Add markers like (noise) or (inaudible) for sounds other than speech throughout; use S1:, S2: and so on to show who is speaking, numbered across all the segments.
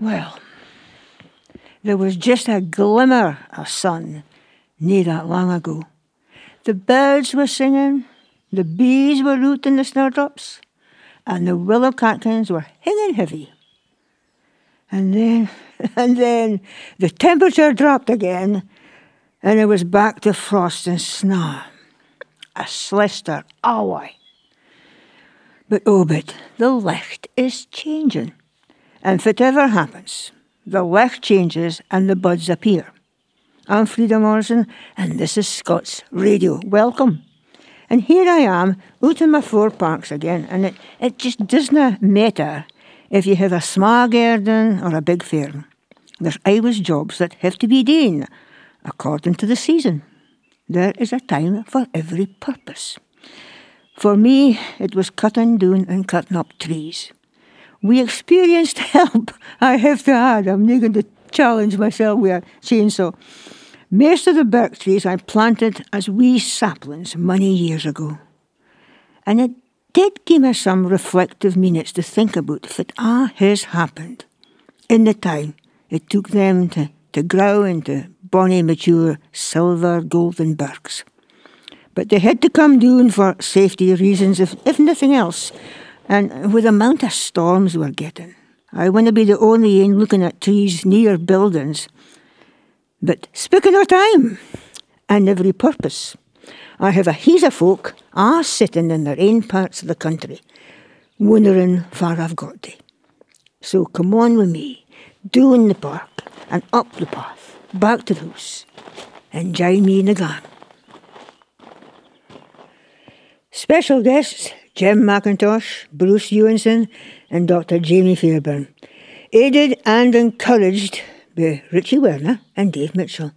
S1: Well, there was just a glimmer of sun near that long ago. The birds were singing, the bees were rooting the snowdrops, and the willow catkins were hanging heavy. And then, (laughs) and then the temperature dropped again, and it was back to frost and snow. A slister, aye. But oh, but the licht is changing. And if it ever happens, the licht changes and the buds appear. I'm Frida Morrison, and this is Scots Radio. Welcome. And here I am, out in my four parks again, and it, it just doesn't matter if you have a small garden or a big farm. There's always jobs that have to be done according to the season. There is a time for every purpose. For me, it was cutting down and cutting up trees. We experienced (laughs) help, I have to add. I'm not going to challenge myself with a chainsaw. Most of the birch trees I planted as wee saplings many years ago. And it did give me some reflective minutes to think about it all has happened in the time it took them to, to grow into bonny, mature, silver, golden birks. But they had to come down for safety reasons, if, if nothing else. And with the amount of storms we're getting, I want to be the only one looking at trees near buildings. But speaking of time and every purpose, I have a heap of folk are sitting in their own parts of the country, wondering where I've got to. So come on with me, down the park and up the path, back to the house, and join me in the garden. Special guests Jim Macintosh, Bruce Eunson, and Dr. Jamie Fairbairn. Aided and encouraged by Richie Werner and Dave Mitchell.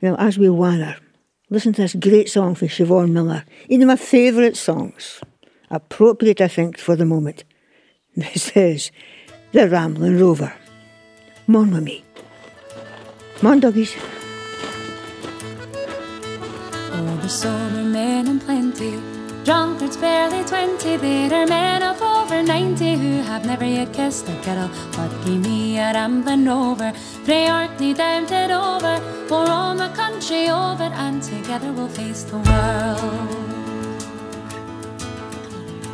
S1: Now, as we wander, listen to this great song from Siobhan Miller, one of my favourite songs, appropriate, I think, for the moment. (laughs) This is The Rambling Rover. Come on with me. Come on, doggies.
S2: The sober men and plenty Drunkards barely twenty, there are men of over ninety who have never yet kissed a kettle. But give me a rambling over, pray Orkney tempted over, for all my country over, and together we'll face the world.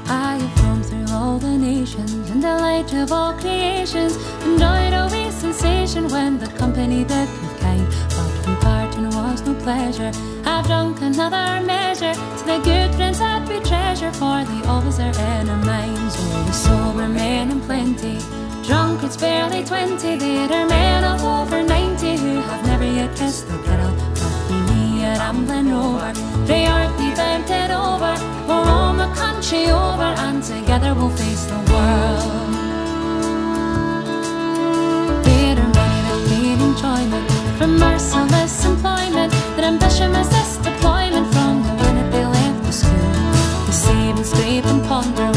S2: I have roamed through all the nations in the light of all creations, enjoyed a wee sensation when the company prove kind, pleasure. I've drunk another measure to the good friends that we treasure, for they always are in our minds. The sober men in plenty, drunk it's barely twenty. There are men of over ninety who have never yet kissed the kettle. But me a rambling over, they aren't tempted over, we're all the country over, and together we'll face the world. Are many that need enjoyment from merciless employment, that ambition resists deployment from the minute they left the school. They save and scrape and ponder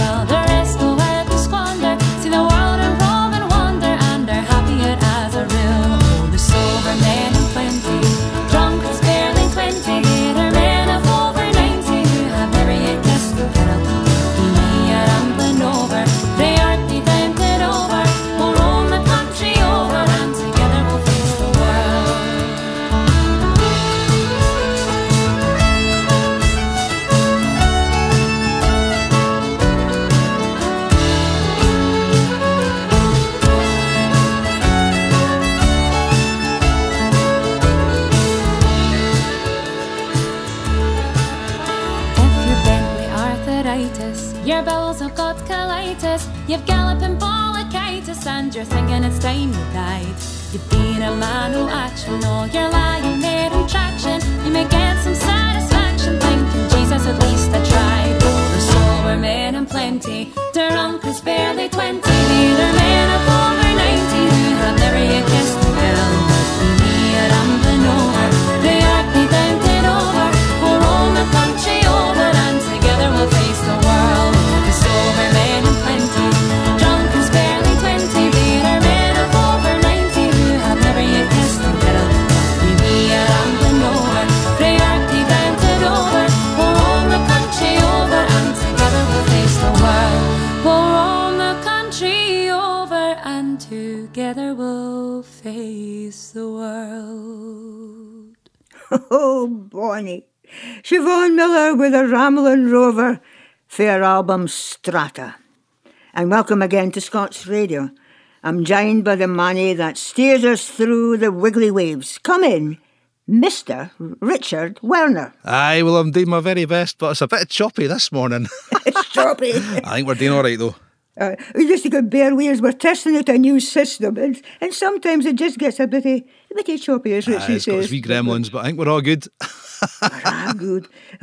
S2: you've galloping bronchitis, and you're thinking it's time you died. You've been a man who action, all your lying
S1: Siobhan Miller with a Ramblin' Rover fair album Strata. And welcome again to Scots Radio. I'm joined by the money that steers us through the wiggly waves. Come in, Mr. Richard Werner.
S3: Aye, well, I'm doing my very best, but it's a bit choppy this morning. (laughs)
S1: it's choppy. (laughs)
S3: I think we're doing all right, though.
S1: Uh, we just got bear with us. We're testing out a new system, and, and sometimes it just gets a bit, a bit choppy, as Richie
S3: Aye, it's got
S1: says.
S3: wee gremlins, but I think we're all good.
S1: ah, good. (laughs)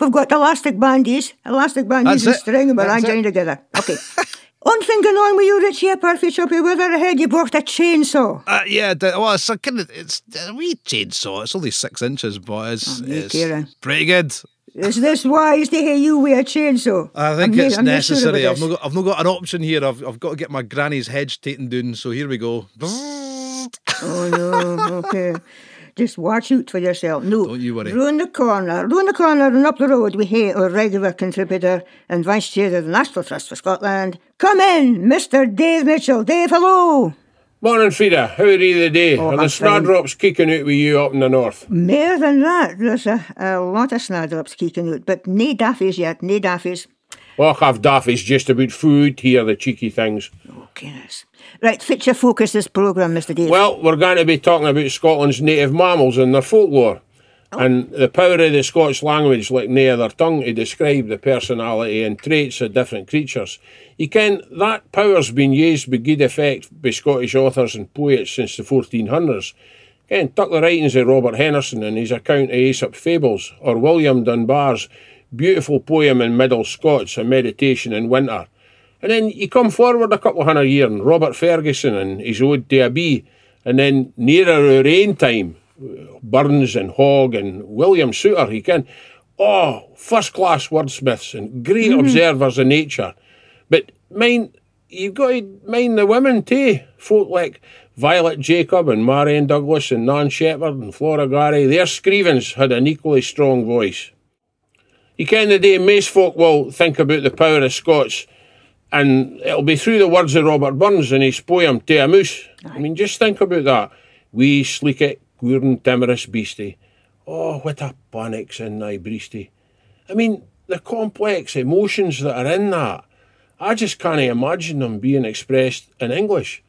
S1: We've got elastic bandies, elastic bandies
S3: That's
S1: and
S3: it.
S1: string
S3: That's it.
S1: joined together. Okay. (laughs) One thing going on with you, Richie, apart from choppy weather ahead, you brought a chainsaw.
S3: Uh, yeah, well, it's a kind of it's a wee chainsaw. It's only six inches, but it's,
S1: Oh,
S3: it's pretty good.
S1: Is this wise to hear you with a chainsaw?
S3: I think
S1: I'm
S3: it's
S1: I'm not sure
S3: necessary. I've not, got, I've not got an option here. I've, I've got to get my granny's hedge taken down. So here we go. (laughs)
S1: Oh no, okay. Just watch out for yourself. No,
S3: Don't you worry.
S1: Round the corner, round the corner and up the road, we hear our regular contributor and vice chair of the National Trust for Scotland. Come in, Mr. Dave Mitchell. Dave, hello.
S4: Morning, Frida. How are you today?
S1: Oh,
S4: are the snowdrops kicking out with you up in the north?
S1: More than that, there's a, a lot of snowdrops kicking out, but nae daffies yet, nae daffies.
S4: Well, have daffies just about food here, the cheeky things.
S1: Oh, okay, yes. Right, fit your focus this programme, Mr. Dave.
S4: Well, we're going to be talking about Scotland's native mammals and their folklore. Oh. And the power of the Scots language, like no other tongue, to describe the personality and traits of different creatures. You can that power's been used with good effect by Scottish authors and poets since the 1400s. Again, tuck the writings of Robert Henryson and his account of Aesop Fables, or William Dunbar's beautiful poem in Middle Scots, A Meditation in Winter. And then you come forward a couple of hundred years, and Robert Fergusson and his Ode to a Bee, and then nearer our own time, Burns and Hogg and William Soutar, he can, oh, first class wordsmiths and great mm-hmm. observers of nature. But mind, you've got to mind the women too. Folk like Violet Jacob and Marion Douglas and Nan Shepherd and Flora Garry, their screevings had an equally strong voice. You ken the day most folk will think about the power of Scots, and it'll be through the words of Robert Burns in his poem To a Moose. I mean, just think about that. Wee sleekit, gwern timorous beastie. Oh, what a panics in thy breastie. I mean, the complex emotions that are in that, I just can't imagine them being expressed in English.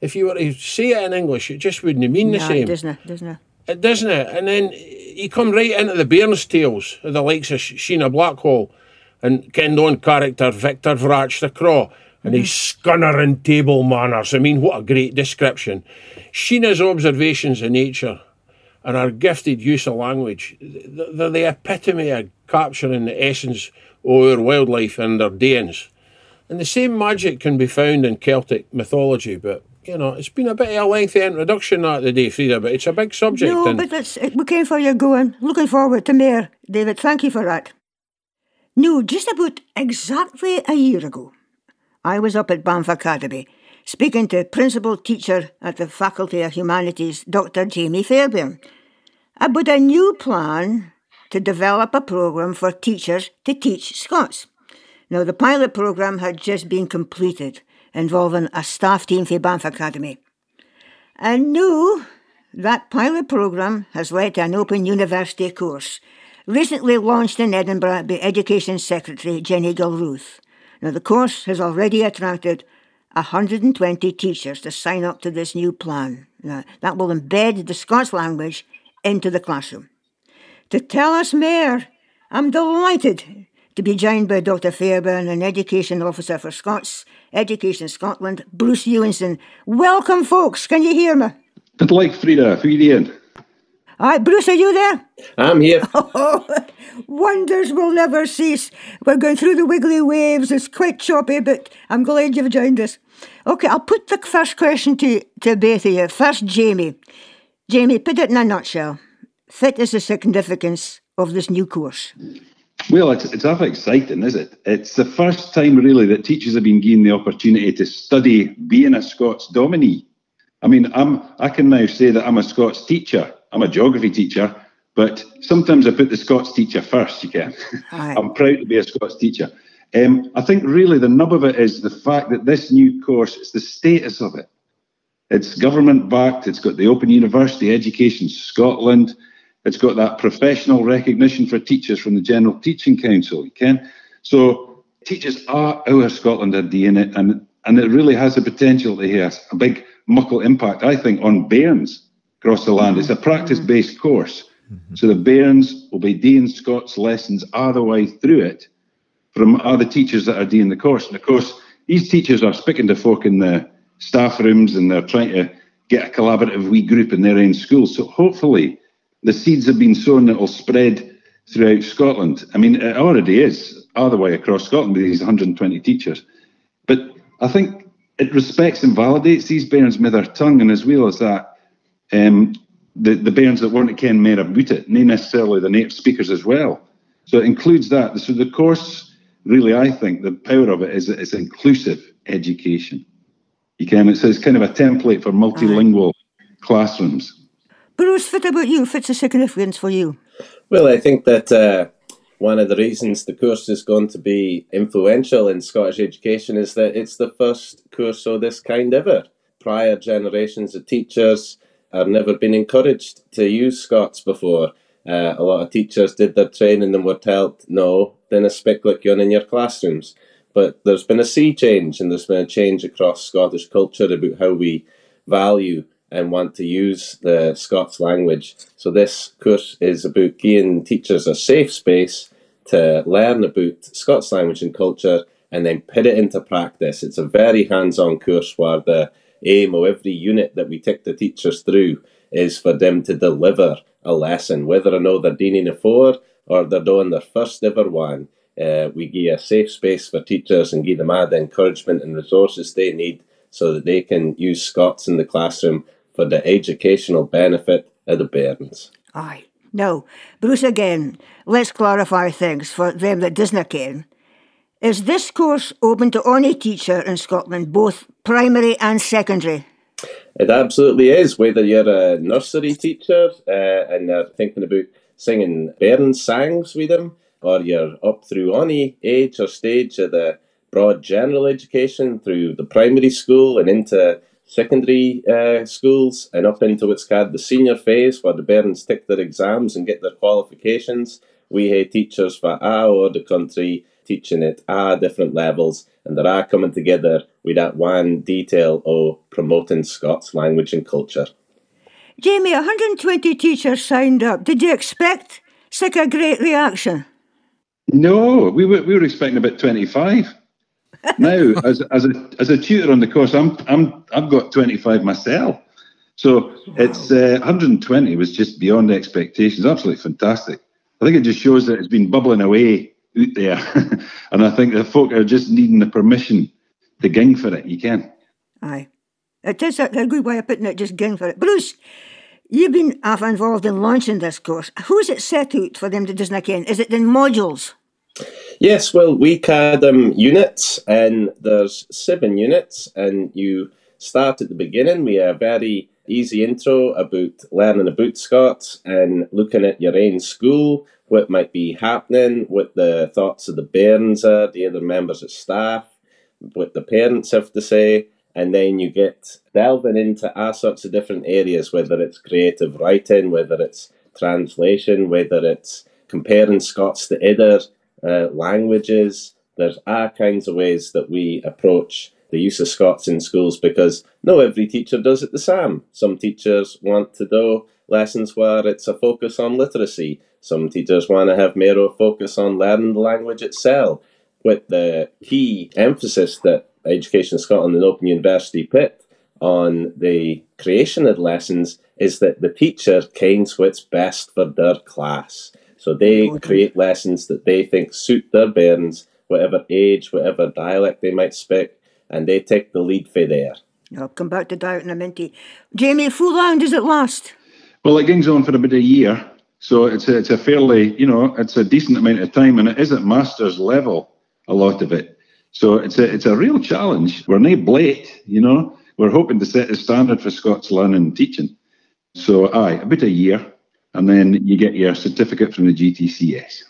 S4: If you were to say it in English, it just wouldn't mean the
S1: Nah,
S4: same.
S1: doesn't it? Doesn't it?
S4: It doesn't it? And then you come right into the Bairns tales of the likes of Sheena Blackhall and Ken Don character Victor Vrach the Craw and mm-hmm. his scunnering table manners. I mean, what a great description. Sheena's observations of nature and her gifted use of language. They're the epitome of capturing the essence of our wildlife and their doings. And the same magic can be found in Celtic mythology, but you know, it's been a bit of a lengthy introduction that today, Frida, but it's a big subject.
S1: No,
S4: and
S1: but that's we came for you going. Looking forward to more, David. Thank you for that. No, just about exactly a year ago, I was up at Banff Academy speaking to principal teacher at the Faculty of Humanities, Dr. Jamie Fairbairn, about a new plan to develop a programme for teachers to teach Scots. Now, the pilot programme had just been completed, involving a staff team for Banff Academy. And now, that pilot programme has led to an open university course, recently launched in Edinburgh by Education Secretary Jenny Gilruth. Now, the course has already attracted 120 teachers to sign up to this new plan. Now, that will embed the Scots language into the classroom. To tell us more, I'm delighted to be joined by Dr. Fairbairn, an Education Officer for Scots, Education Scotland, Bruce Eunson. Welcome, folks. Can you hear me?
S5: Good luck, Frida. How you doing?
S1: All right, Bruce, are you there?
S4: I'm here. (laughs)
S1: Oh, wonders will never cease. We're going through the wiggly waves. It's quite choppy, but I'm glad you've joined us. Okay, I'll put the first question to, to both of you. First, Jamie. Jamie, put it in a nutshell. Fit is the significance of this new course.
S5: Well, it's, it's awfully exciting, is it? It's the first time, really, that teachers have been given the opportunity to study being a Scots dominie. I mean, I'm, I can now say that I'm a Scots teacher. I'm a geography teacher, but sometimes I put the Scots teacher first, you can.
S1: Aye. (laughs)
S5: I'm proud to be a Scots teacher. Um, I think really the nub of it is the fact that this new course, it's the status of it. It's government backed, it's got the Open University Education Scotland, It's got that professional recognition for teachers from the General Teaching Council, you can. So teachers are our Scotland DNA, and and it really has the potential to have a big muckle impact, I think, on bairns across the land. It's a practice-based course. Mm-hmm. So the bairns will be doing Scott's lessons all the way through it from other teachers that are doing the course. And of course, these teachers are speaking to folk in the staff rooms and they're trying to get a collaborative wee group in their own schools. So hopefully the seeds have been sown that will spread throughout Scotland. I mean, it already is the way across Scotland with these 120 teachers. But I think it respects and validates these bairns with their tongue, and as well as that, um, the, the bairns that weren't at ken more about it, not necessarily the native speakers as well. So it includes that. So the course, really, I think the power of it is that it's inclusive education. You can, it's, it's kind of a template for multilingual classrooms.
S1: Bruce, what about you? What's the significance for you?
S6: Well, I think that uh, one of the reasons the course is going to be influential in Scottish education is that it's the first course of this kind ever. Prior generations of teachers have never been encouraged to use Scots before. Uh, a lot of teachers did their training and were told, no, then a speak like you're in your classrooms. But there's been a sea change and there's been a change across Scottish culture about how we value and want to use the Scots language. So this course is about giving teachers a safe space to learn about Scots language and culture and then put it into practice. It's a very hands-on course where the aim of every unit that we take the teachers through is for them to deliver a lesson, whether or not they're doing a four or they're doing their first ever one. Uh, we give a safe space for teachers and give them all the encouragement and resources they need so that they can use Scots in the classroom for the educational benefit of the bairns.
S1: Aye. Now, Bruce again, let's clarify things for them that doesn't ken. Is this course open to any teacher in Scotland, both primary and secondary?
S6: It absolutely is. Whether you're a nursery teacher uh, and you're thinking about singing bairn songs with them, or you're up through any age or stage of the broad general education through the primary school and into secondary uh, schools and up into what's called the senior phase where the bairns take their exams and get their qualifications. We have teachers for all over the country teaching at all different levels and they're all coming together with that one detail of promoting Scots language and culture.
S1: Jamie, 120 teachers signed up. Did you expect such a great reaction?
S5: No, we were, we were expecting about 25 (laughs) now, as, as, a, as a tutor on the course, I'm, I'm, I've got 25 myself. So it's uh, 120 was just beyond expectations. Absolutely fantastic. I think it just shows that it's been bubbling away out (laughs) there. and I think the folk are just needing the permission to ging for it. You can.
S1: Aye. It is a, a good way of putting it, just ging for it. Bruce, you've been half involved in launching this course. Who's it set out for them to doesn't ken? Is it in modules?
S6: Yes, well, we call them um, units, and there's seven units, and you start at the beginning with a very easy intro about learning about Scots and looking at your own school, what might be happening, what the thoughts of the bairns are, the other members of staff, what the parents have to say, and then you get delving into all sorts of different areas, whether it's creative writing, whether it's translation, whether it's comparing Scots to other uh, languages. There's all kinds of ways that we approach the use of Scots in schools because no every teacher does it the same. Some teachers want to do lessons where it's a focus on literacy. Some teachers want to have more focus on learning the language itself, with the key emphasis that Education Scotland and Open University put on the creation of lessons is that the teacher kens what's best for their class. So they create lessons that they think suit their bairns, whatever age, whatever dialect they might speak, and they take the lead for there.
S1: I'll come back to that in a minute. Jamie, full long does it last?
S5: Well, it goes on for about a year. So it's a, it's a fairly, you know, it's a decent amount of time, and it is at master's level, a lot of it. So it's a it's a real challenge. We're not blate, you know. We're hoping to set the standard for Scots learning and teaching. So aye, about a year and then you get your certificate from the GTCS.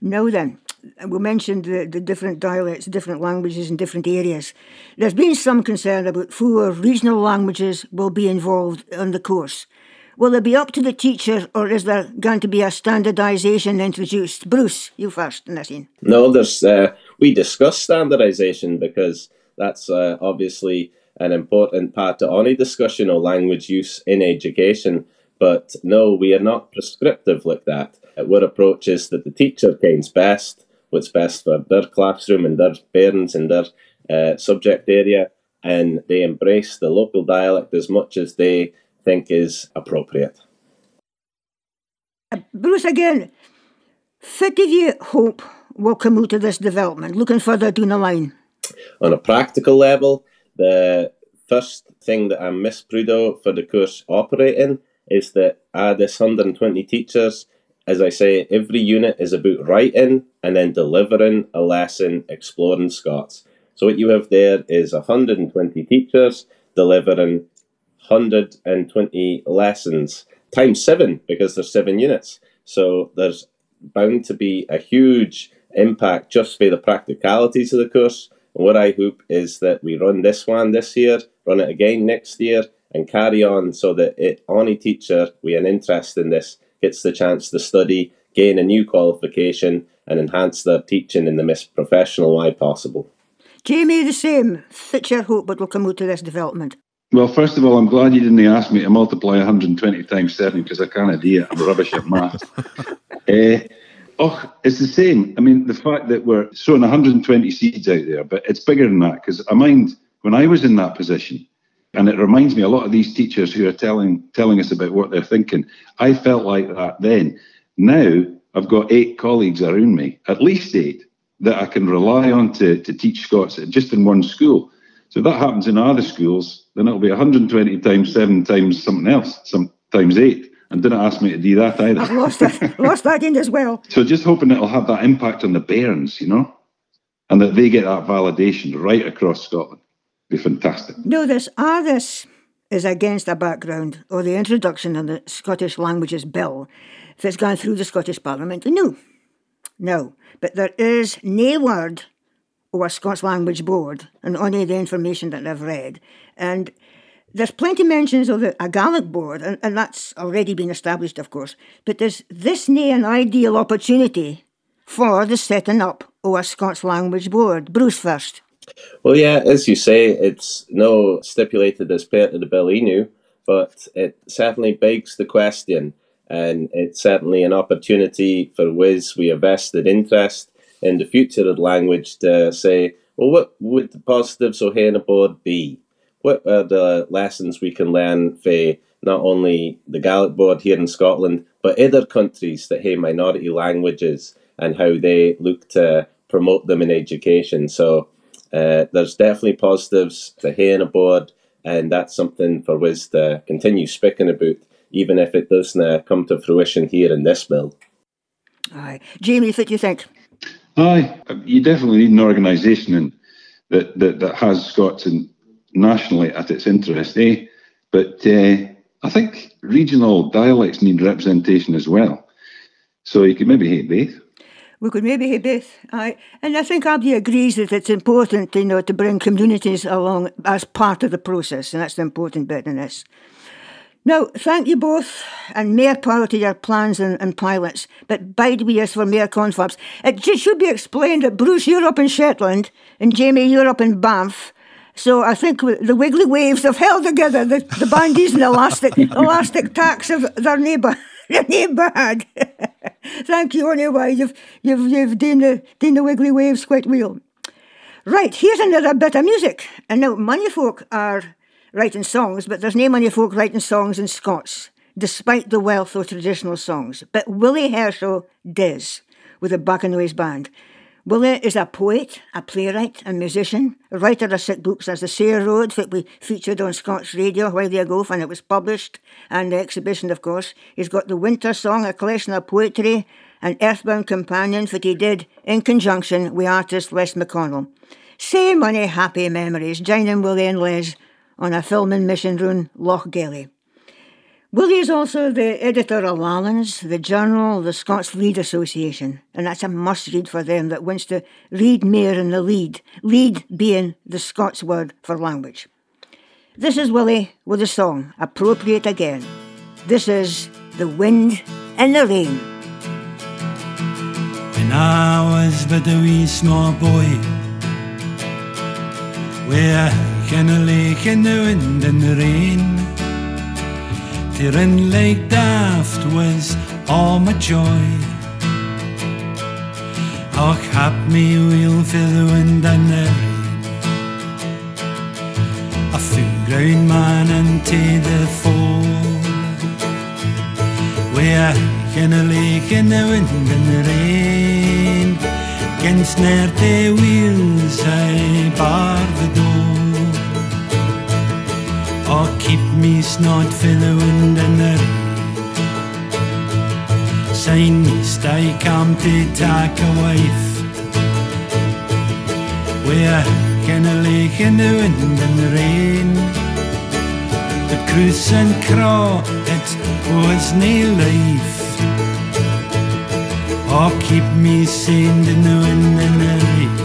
S1: Now then, we mentioned the, the different dialects, different languages in different areas. There's been some concern about four regional languages will be involved in the course. Will it be up to the teacher or is there going to be a standardisation introduced? Bruce, you first, Nassim.
S6: No, there's uh, we discuss standardisation because that's uh, obviously an important part of any discussion of language use in education. But no, we are not prescriptive like that. Our approach is that the teacher finds best what's best for their classroom and their parents and their uh, subject area, and they embrace the local dialect as much as they think is appropriate.
S1: Uh, Bruce, again, what do you hope will come out of this development, looking further down the line?
S6: On a practical level, the first thing that I miss of for the course operating is that out this 120 teachers, as I say, every unit is about writing and then delivering a lesson exploring Scots. So what you have there is 120 teachers delivering 120 lessons times seven because there's seven units. So there's bound to be a huge impact just by the practicalities of the course. And what I hope is that we run this one this year, run it again next year, and carry on so that it, any teacher with an interest in this gets the chance to study, gain a new qualification, and enhance their teaching in the most professional way possible.
S1: Jamie, the same. What's your hope what will come out of this development?
S5: Well, first of all, I'm glad you didn't ask me to multiply 120 times 7 because I can't do it. I'm rubbish at math. uh, (laughs) oh, it's the same. I mean, the fact that we're sowing 120 seeds out there, but it's bigger than that because I mind when I was in that position, and it reminds me a lot of these teachers who are telling telling us about what they're thinking. I felt like that then. Now I've got eight colleagues around me, at least eight, that I can rely on to, to teach Scots just in one school. So if that happens in other schools, then it'll be 120 times seven times something else, some times eight. And didn't ask me to do that either.
S1: I've lost that, (laughs) lost that in as well.
S5: So just hoping it'll have that impact on the bairns, you know, and that they get that validation right across Scotland. Be fantastic.
S1: No, this are this is against a background or the introduction of the Scottish Languages Bill that's gone through the Scottish Parliament. No, no, but there is no word or a Scots Language Board and only the information that I've read. And there's plenty mentions of a Gaelic board, and, and that's already been established, of course. But there's this near an ideal opportunity for the setting up of a Scots Language Board. Bruce first.
S6: Well, yeah, as you say, it's no stipulated as part of the bill enu, but it certainly begs the question, and it's certainly an opportunity for Wiz we a vested interest in the future of language to say, well, what would the positives of having a board be? What are the lessons we can learn for not only the Gaelic board here in Scotland, but other countries that have minority languages and how they look to promote them in education? So uh, there's definitely positives to having a board, and that's something for Wiz to continue speaking about, even if it doesn't come to fruition here in this bill.
S1: Aye. Jamie, what do you think?
S5: Aye, you definitely need an organisation that, that that has Scots and nationally at its interest, eh? But uh, I think regional dialects need representation as well. So you could maybe hate both.
S1: We could maybe hate both. Aye. And I think Abdi agrees that it's important, you know, to bring communities along as part of the process, and that's the important bit in this. Now, thank you both, and more power to your plans and, and pilots, but bide with us for more confabs. It just should be explained that Bruce, you're up in Shetland, and Jamie, you're up in Banff. So I think the Wiggly Waves have held together the, the bandies and elastic (laughs) elastic tacks of their neighbour (laughs) their neighbour had. (laughs) Thank you anyway. You've you've you've done the done the Wiggly Waves quite well. Right, here's another bit of music. And now money folk are writing songs, but there's no many folk writing songs in Scots, despite the wealth of traditional songs. But Willie Hershaw does, with the Bacchanoughs Band. Willie is a poet, a playwright, and musician, writer of sick books as The Sayre Road, that we featured on Scots radio a while ago and it was published, and the exhibition, of course. He's got The Winter Song, a collection of poetry, and Earthbound Companion that he did in conjunction with artist Les McConnell. Say many happy memories, joining Willie and Les on a filming mission round Loch Gelly. Willie is also the editor of Lallans, the journal of the Scots Leid Association, and that's a must read for them that wants to read more in the leid, leid being the Scots word for language. This is Willie with a song, appropriate again. This is The Wind and the Rain.
S7: When I was but a wee small boy, where can a lake in the wind and the rain, tearing like daft was all my joy. Och, hap me wheel for the wind and the rain. A full ground man into the fold. Where can a lake in the wind and the rain? Gensner de wils ei the door. O keep me snod for the wind and the rain Sein mist ei cam te tak a wife Where can a lake in the wind and the rain The cruise and craw it was nae life Oh, keep me sane in the wind and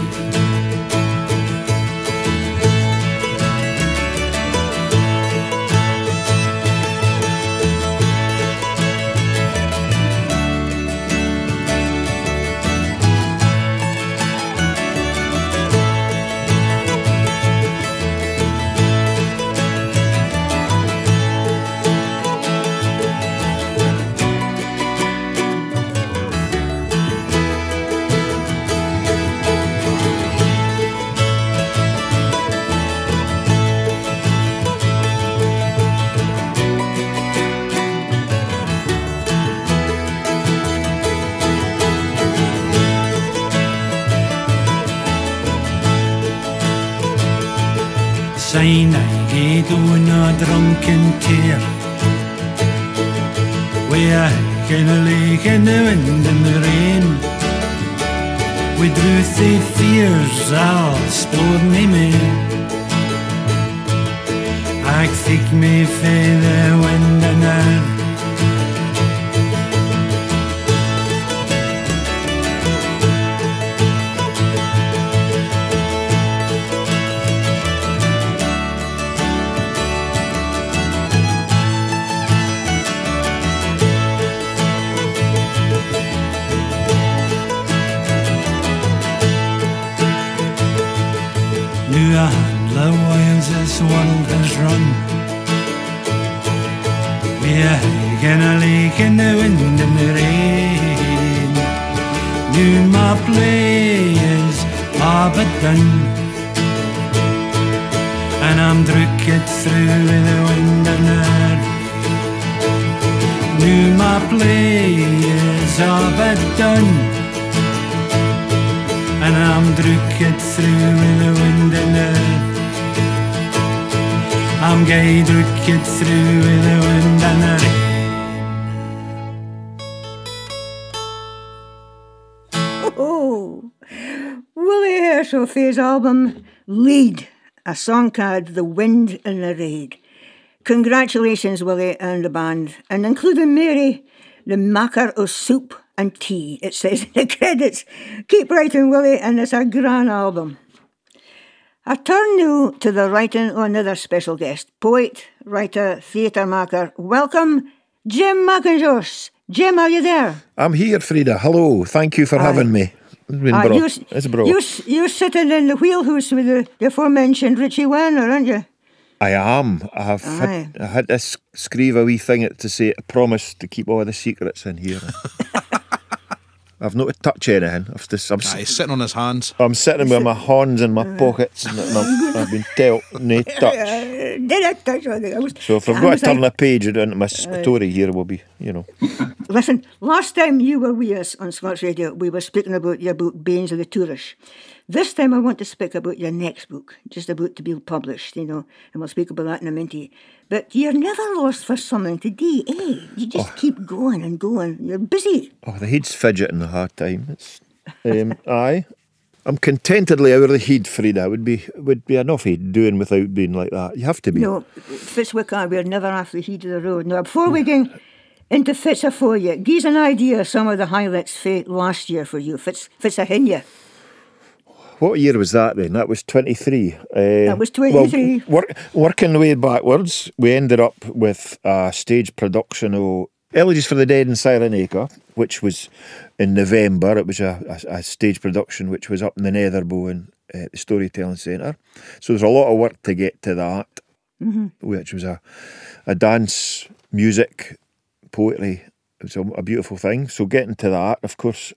S7: I on a drunken tear. Where can a lake in the wind and the rain? With Ruthie fears I'll explore me more. I think me for the wind and the
S1: album Lead, a song called The Wind and the Raid. Congratulations, Willie and the band, and including Mary, the maker of soup and tea, it says in the (laughs) credits. Keep writing, Willie, and it's a grand album. I turn now to the writing of another special guest, poet, writer, theatre maker. Welcome, Jim Macintosh. Jim, are you there?
S8: I'm here, Frida. Hello. Thank you for
S1: Aye.
S8: having me. It's been
S1: ah,
S8: bro.
S1: you're,
S8: It's bro.
S1: You're, you're sitting in the wheelhouse with the, the aforementioned Richie Werner, aren't you?
S8: I am. I have had, I had to s- screeve a wee thing to say I promise to keep all the secrets in here. (laughs) I've not to touch anything. I've just, I'm, s-
S3: Aye, he's sitting on his hands.
S8: I'm sitting with my hands in my pockets and I'm, I've been dealt no (laughs) touch.
S1: Did I touch on? I was,
S8: So if I've
S1: I
S8: got
S1: was
S8: to turn
S1: like-
S8: a page into my story here, will be, you know. (laughs)
S1: Listen, last time you were with us on Scots Radio, we were speaking about your book, Banes of the Tourish. This time I want to speak about your next book, just about to be published, you know, and we'll speak about that in a minute. But you're never lost for something to do, eh? You just keep going and going. You're busy.
S8: Oh, the head's fidgeting the hard time. It's, um, (laughs) aye. I'm contentedly out of the heat, Frida. Would be would be enough heat doing without being like that. You have to be.
S1: No, Fitzwick, I we're never off the heat of the road. Now, before we get into Fitz for you, give us an idea of some of the highlights for last year for you, Fitz, Fitz you.
S8: What year was that then? That was 23. Uh,
S1: That was 23.
S8: Well, work, working the way backwards, we ended up with a stage production of Elegies for the Dead in Cyrenaica, which was in November. It was a, a, a stage production which was up in the Netherbow at the Storytelling Centre. So there's a lot of work to get to that, which was a, a dance, music, poetry. It was a, a beautiful thing. So getting to that, of course.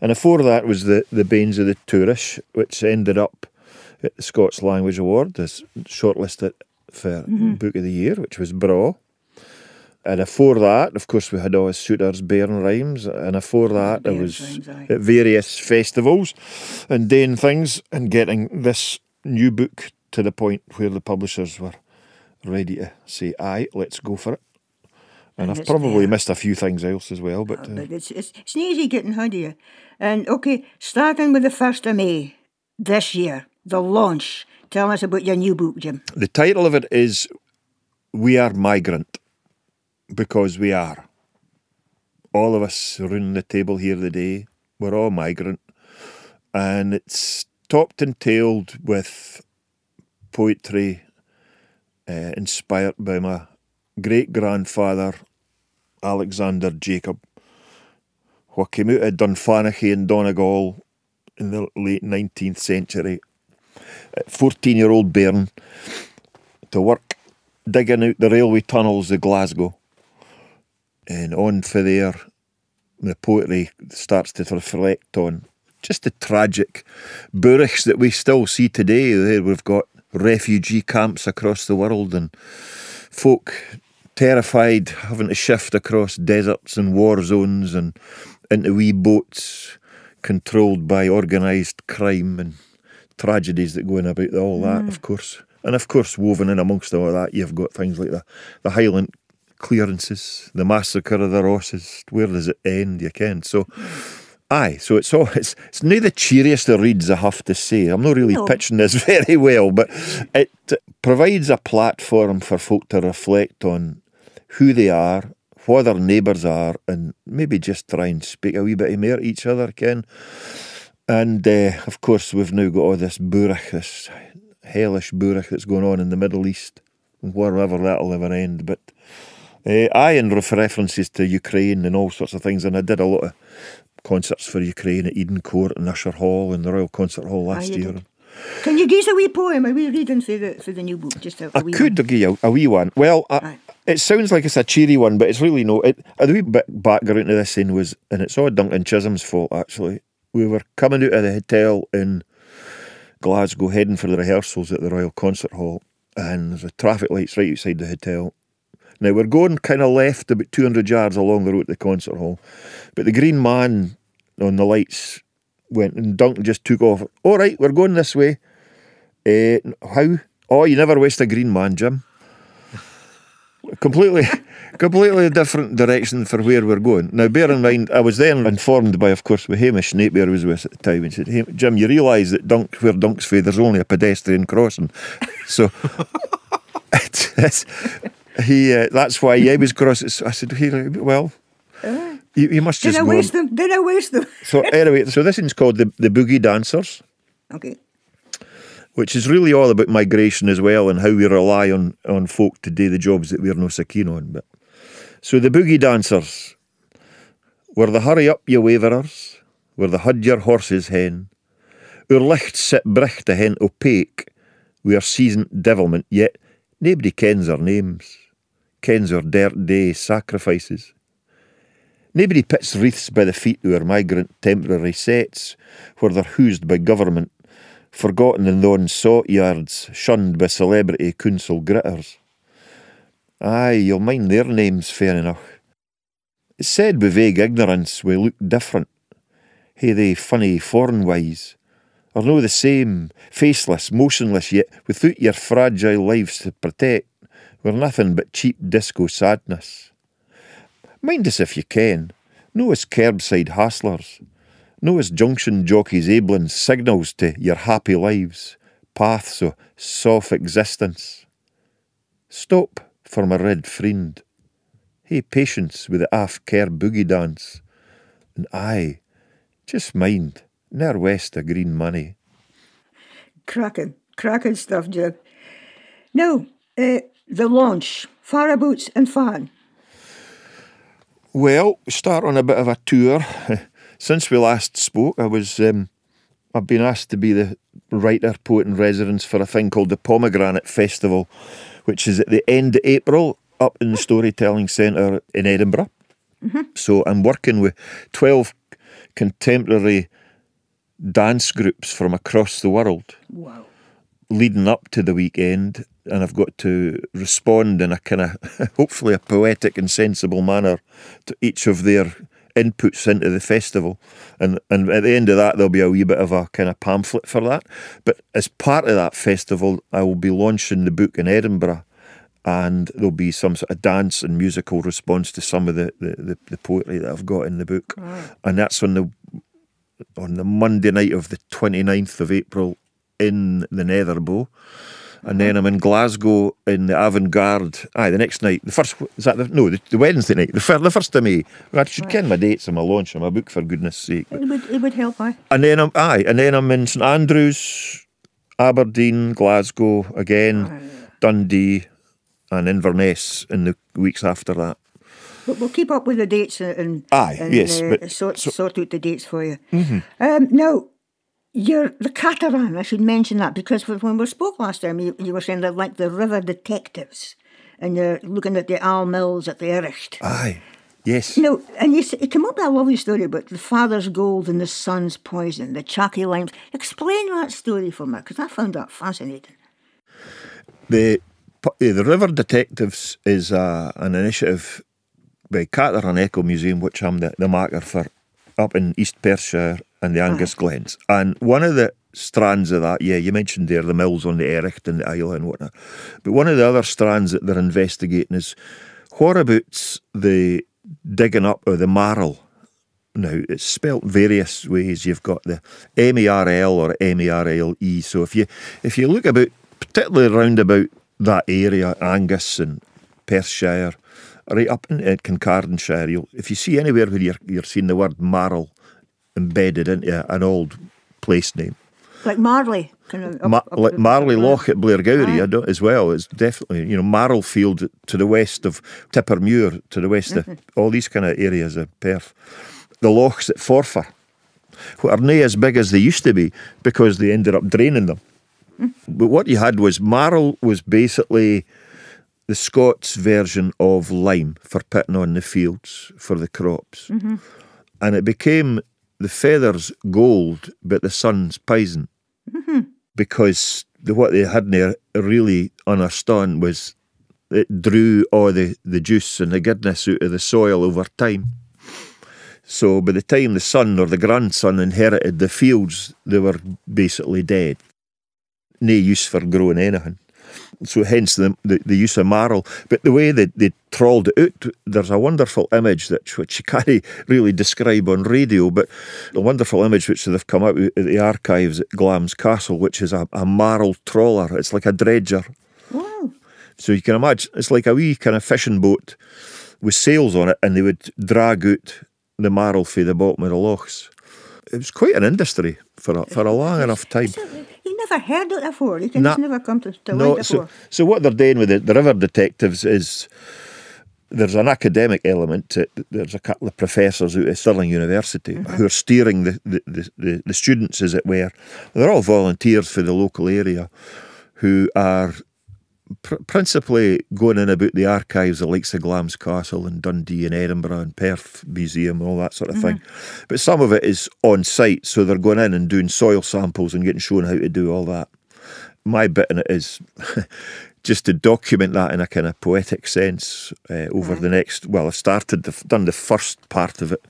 S8: And before that was the, the Banes of the Tourish, which ended up at the Scots Language Award as shortlisted for mm-hmm. Book of the Year, which was Braw. And before that, of course, we had all Suitors, Bairn Rhymes. And before that, I was
S1: Rhymes, aye.
S8: at various festivals and doing things and getting this new book to the point where the publishers were ready to say, aye, let's go for it. And,
S1: And
S8: I've probably
S1: there.
S8: missed a few things else as well, but uh,
S1: But it's, it's, it's not easy getting hold of you. And okay, starting with the 1st of May this year, the launch. Tell us about your new book, Jim.
S8: the title of it is We Are Migrant because we are. All of us around the table here today, we're all migrant. And it's topped and tailed with poetry uh, inspired by my great grandfather, Alexander Jacob, who came out of Dunfanaghy in Donegal in the late 19th century. Uh, 14 year old bairn to work digging out the railway tunnels of Glasgow. And on for there, the poetry starts to reflect on just the tragic boorichs that we still see today. There we've got refugee camps across the world and folk terrified having to shift across deserts and war zones and into wee boats controlled by organised crime and tragedies that go in about all that, mm. of course. And of course, woven in amongst all that, you've got things like the, the Highland clearances, the massacre of the Rosses. Where does it end? You can. So, aye. So it's all it's it's not the cheeriest of reads. I have to say. I'm not really
S1: No.
S8: pitching this (laughs) very well, but it provides a platform for folk to reflect on who they are, what their neighbours are, and maybe just try and speak a wee bit more to each other. Ken. And uh, of course, we've now got all this burach, this hellish burach that's going on in the Middle East, wherever that'll ever end. But uh, I, with references to Ukraine and all sorts of things, and I did a lot of concerts for Ukraine at Eden Court and Usher Hall and the Royal Concert Hall last year.
S1: did. Can you give us a wee poem, a wee reading for the, for the new book? Just a, a
S8: I
S1: wee
S8: could
S1: one.
S8: give you a, a wee one. Well, I. it sounds like it's a cheery one, but it's really no. It, a wee bit background to this thing was, and it's all Duncan Chisholm's fault actually. We were coming out of the hotel in Glasgow, heading for the rehearsals at the Royal Concert Hall, and there's a traffic lights right outside the hotel. Now we're going kind of left about 200 yards along the road to the concert hall, but the green man on the lights went, and Duncan just took off. All right, we're going this way. Eh, how? Oh, you never waste a green man, Jim. Completely, completely different direction for where we're going. Now, bear in mind, I was then informed by, of course, with Hamish Napier was with at the time, and said, hey, "Jim, you realise that Dunk, where Dunk's fair, there's only a pedestrian crossing." So, (laughs) it's, it's, he, uh, that's why I was crossing. So I said, hey, well, you, you must
S1: Did
S8: just
S1: I waste them? Did I waste them?
S8: So anyway, so this is called the the Boogie Dancers
S1: Okay.
S8: Which is really all about migration as well and how we rely on, on folk to do the jobs that we're no so keen on. But so the boogie dancers were the hurry up you waverers, were the hud your horses hen, our licht sit bricht a hen opaque, we are seasoned devilment, yet nobody kens our names, kens our dirt day sacrifices. Nobody pits wreaths by the feet our migrant temporary sets, where they're hoosed by government forgotten in thon salt yards, shunned by celebrity council gritters. Aye, you'll mind their names fair enough. It's said with vague ignorance we look different. Hey, they funny foreign wise, are no the same, faceless, motionless, yet without your fragile lives to protect, we're nothing but cheap disco sadness. Mind us if you can, no as curbside hustlers, no as junction jockeys abling signals to your happy lives, paths o' soft existence. Stop for my red friend. Hey, patience with the aff care boogie dance. And aye, just mind, ne'er west o' green money.
S1: Cracking, cracking stuff, Jim. Now, uh, the launch, Faraboots and Fan.
S8: Well, start on a bit of a tour. (laughs) Since we last spoke, I was um, I've been asked to be the writer, poet in residence for a thing called the Pomegranate Festival, which is at the end of April up in the Storytelling Centre in Edinburgh. So I'm working with 12 contemporary dance groups from across the world
S1: Wow.
S8: leading up to the weekend, and I've got to respond in a kind of (laughs) hopefully a poetic and sensible manner to each of their inputs into the festival. And and at the end of that, there'll be a wee bit of a kind of pamphlet for that. But as part of that festival, I will be launching the book in Edinburgh. And there'll be some sort of dance and musical response to some of the, the, the, the poetry that I've got in the book. And that's on the on the Monday night of the 29th of April in the Netherbow. And then I'm in Glasgow in the Avant Garde. Aye, the next night. The first, is that the, no, the, the Wednesday night. The, fir, the first of May. I should ken my dates on my launch and my book, for goodness sake.
S1: It would, it would help, I.
S8: And then I'm, aye, and then I'm in St Andrews, Aberdeen, Glasgow again, Dundee, and Inverness in the weeks after that.
S1: But we'll keep up with the dates and, and,
S8: Aye,
S1: and,
S8: yes,
S1: uh,
S8: but-
S1: sort,
S8: so-
S1: sort out the dates for you. Um, now, you're the Cateran. I should mention that because when we spoke last time, you, you were saying they're like the river detectives, and you're looking at the Al Mills at the Irish.
S8: Aye, yes.
S1: No, and you, you come up with a lovely story about the father's gold and the son's poison, the chalky limes. Explain that story for me, because I found that fascinating.
S8: The eh, the River Detectives is uh, an initiative by Cateran Ecomuseum, which I'm the, the marker for up in East Perthshire and the Angus ah. Glens. And one of the strands of that, yeah, you mentioned there the mills on the Ericht and the Isle and whatnot. But one of the other strands that they're investigating is what about the digging up of the marl now it's spelt various ways. You've got the M E R L or M E R L E. So if you if you look about, particularly round about that area, Angus and Perthshire, right up in uh, Kincardineshire, you'll, if you see anywhere where you're you're seeing the word Marl embedded into an old place name,
S1: Like Marley. Kind of up,
S8: Ma-
S1: up
S8: like Marley Loch at. I don't, as well. It's definitely, you know, Marlfield to the west of Tippermuir, to the west
S1: Mm-hmm.
S8: of all these kind of areas of Perth. The lochs at Forfar, what are nae as big as they used to be because they ended up draining them.
S1: Mm.
S8: But what you had was Marl was basically the Scots version of lime for putting on the fields for the crops.
S1: Mm-hmm.
S8: And it became the feathers gold, but the son's poison because the, what they hadn't really understand was it drew all the, the juice and the goodness out of the soil over time. So by the time the son or the grandson inherited the fields, they were basically dead. No use for growing anything. So hence the, the, the use of marl. But the way they, they trawled it out, there's a wonderful image that which you (laughs) can't really describe on radio, but a wonderful image which they've come out with at the archives at Glamis Castle, which is a, a marl trawler. It's like a dredger.
S1: Wow.
S8: So you can imagine it's like a wee kind of fishing boat with sails on it, and they would drag out the marl from the bottom of the lochs. It was quite an industry for a, for a long enough time.
S1: You never heard it before. Can
S8: Nah.
S1: never come to, to
S8: No, so,
S1: before.
S8: so what they're doing with the, the river detectives is there's an academic element to it. There's a couple of professors out of Stirling University mm-hmm. who are steering the, the, the, the, the students, as it were. They're all volunteers for the local area who are pr- principally going in about the archives of likes of Glamis Castle and Dundee and Edinburgh and Perth Museum and all that sort of thing. But some of it is on site, so they're going in and doing soil samples and getting shown how to do all that. My bit in it is (laughs) just to document that in a kind of poetic sense uh, over the next. Well, I've started, the, done the first part of it,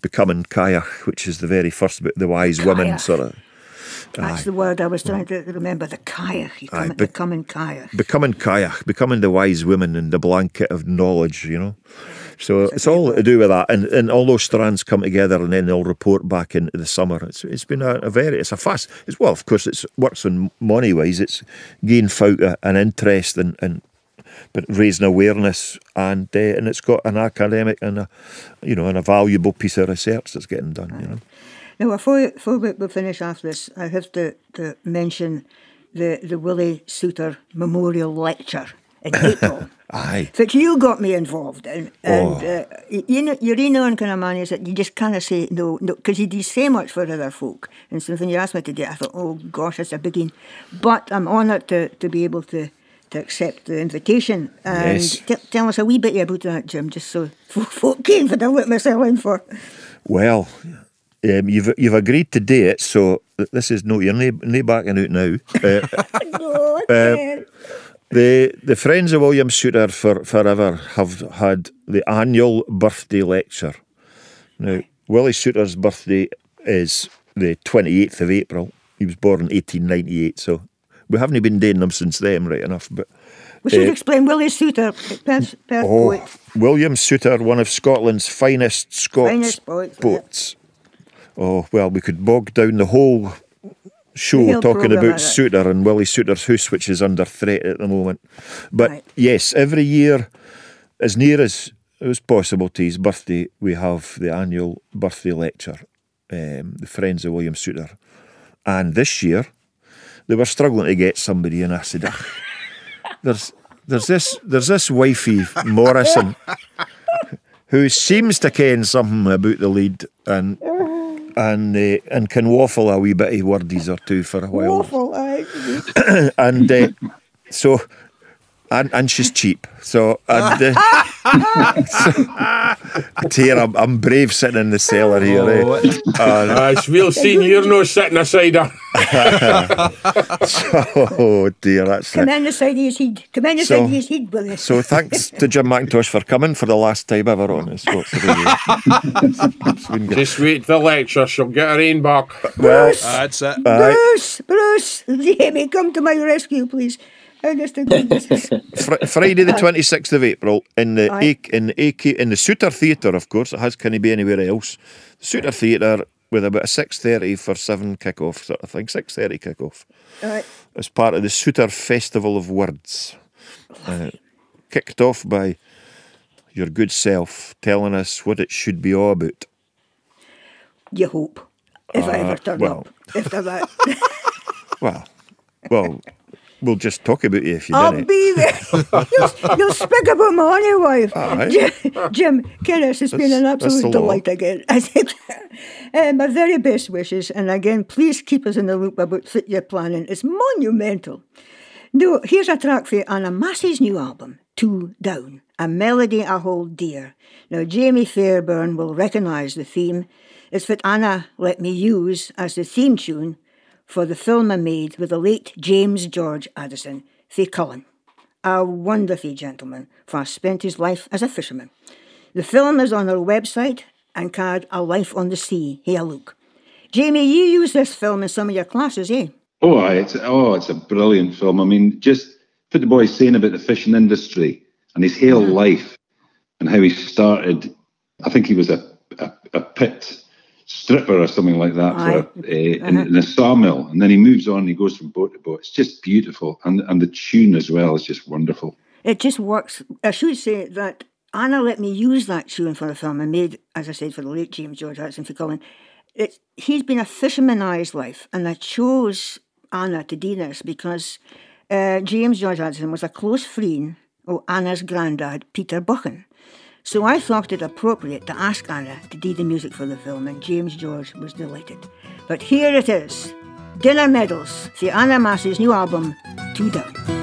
S8: becoming Cailleach, which is the very first bit, the wise women
S1: Cailleach.
S8: sort of.
S1: That's the word I was trying to remember. The Cailleach. You
S8: Aye,
S1: come, becoming Cailleach.
S8: becoming Cailleach, becoming the wise women in the blanket of knowledge, you know. So it's all to do with that, and, and all those strands come together, and then they'll report back into the summer. It's it's been a, a very it's a fast. It's well, of course, it's works on money wise. It's gained a- an interest and and but raising awareness, and uh, and it's got an academic and a you know and a valuable piece of research that's getting done. You know.
S1: Now, before, before we, finish off this, I have to, to mention the, the Willie Soutar Memorial Lecture in (laughs) April.
S8: Aye.
S1: Which you got me involved in, and
S8: Oh.
S1: uh, you know, you're in on kind of man is that you just kind of say no, no, because you do so much for other folk. And so when you asked me to do it, I thought, oh gosh, that's a biggie. But I'm honoured to, to be able to, to accept the invitation. And
S8: Yes.
S1: t- tell us a wee bit about that, Jim, just so folk, folk can what I let myself in for.
S8: Well, um, you've you've agreed to do it, so this is no you're nae backing out now. (laughs) Uh,
S1: no,
S8: Uh, the the Friends of William Soutar for forever have had the annual birthday lecture. Now, Willie Soutar's birthday is the twenty eighth of April. He was born in eighteen ninety eight, so we haven't been doing them since then, right enough. But
S1: We should
S8: uh,
S1: explain Willie Perth
S8: Oh,
S1: poet.
S8: William Soutar, one of Scotland's finest Scots
S1: Finest poets, yeah.
S8: Oh, well, we could bog down the whole show
S1: whole
S8: talking about. Soutar and Willie Soutar's house, which is under threat at the moment. But
S1: Right.
S8: yes, every year, as near as it was possible to his birthday, we have the annual birthday lecture, um, the Friends of William Soutar. And this year, they were struggling to get somebody, and I said, "Ah, "There's, there's this, there's this wifey Morrison, who seems to ken something about the leid, and and uh, and can waffle a wee bit of wordies or two for a while,
S1: Awful, aye. (coughs)
S8: and uh, so." And, and she's cheap, so and uh, (laughs) so, dear, I'm, I'm brave sitting in the cellar here. eh?
S3: Oh, it-
S8: And-
S4: Uh, it's real seen you're no sitting aside her. (laughs)
S8: oh dear, that's
S1: Come in the side of his head. Come in the
S8: So-
S1: side of his head, Willie.
S8: So thanks to Jim Macintosh for coming for the last time ever on the Scots Radio. It's been good.
S4: Just wait for the lecture, she'll get her own back.
S8: Well,
S3: That's it.
S8: aye.
S1: Bruce, Bruce, Jamie, come to my rescue, please. I just (laughs)
S8: Fr- Friday the twenty sixth of April in the
S1: Aye.
S8: A- in the AK in the Soutar Theatre, of course. It has can it be anywhere else. Soutar Theatre with about a six thirty for seven kick off sort of thing. Six thirty kick off
S1: Right.
S8: as part of the Soutar Festival of Words, uh, kicked off by your good self telling us what it should be all about.
S1: You hope. If I ever turn
S8: well.
S1: up. After that. (laughs)
S8: Well, well, we'll just talk about you if you
S1: I'll be there. (laughs) you'll, you'll speak about my honey wife. Jim, Jim Kennis, it's been an
S8: That's- that's
S1: absolute
S8: law.
S1: delight again. (laughs) I think uh, my very best wishes, and again, please keep us in the loop about what you're planning. It's monumental. No, here's a track for you Anna Massey's new album, Two Down, a melody I hold dear. Now, Jamie Fairbairn will recognise the theme. It's what Anna let me use as the theme tune for the film I made with the late James George Addison, Faye Cullen. A wonderful gentleman, for spent his life as a fisherman. The film is on our website and called A Life on the Sea. Here, look. Jamie, you use this film in some of your classes, eh?
S5: Oh, it's oh, it's a brilliant film. I mean, just what the boy's saying about the fishing industry and his whole life and how he started. I think he was a a, a pit stripper or something like that for uh, in, in a sawmill, and then he moves on. and He goes from boat to boat. It's just beautiful, and and the tune as well is just wonderful.
S1: It just works. I should say that Anna let me use that tune for the film I made, as I said, for the late James George Hudson for Cullen. It, he's been a fishermanized life, and I chose Anna to do this because uh, James George Hudson was a close friend of Anna's granddad, Peter Buchan. So I thought it appropriate to ask Anna to do the music for the film, and James George was delighted. But here it is Dinner Medals, the Anna Massey's new album, Two Down.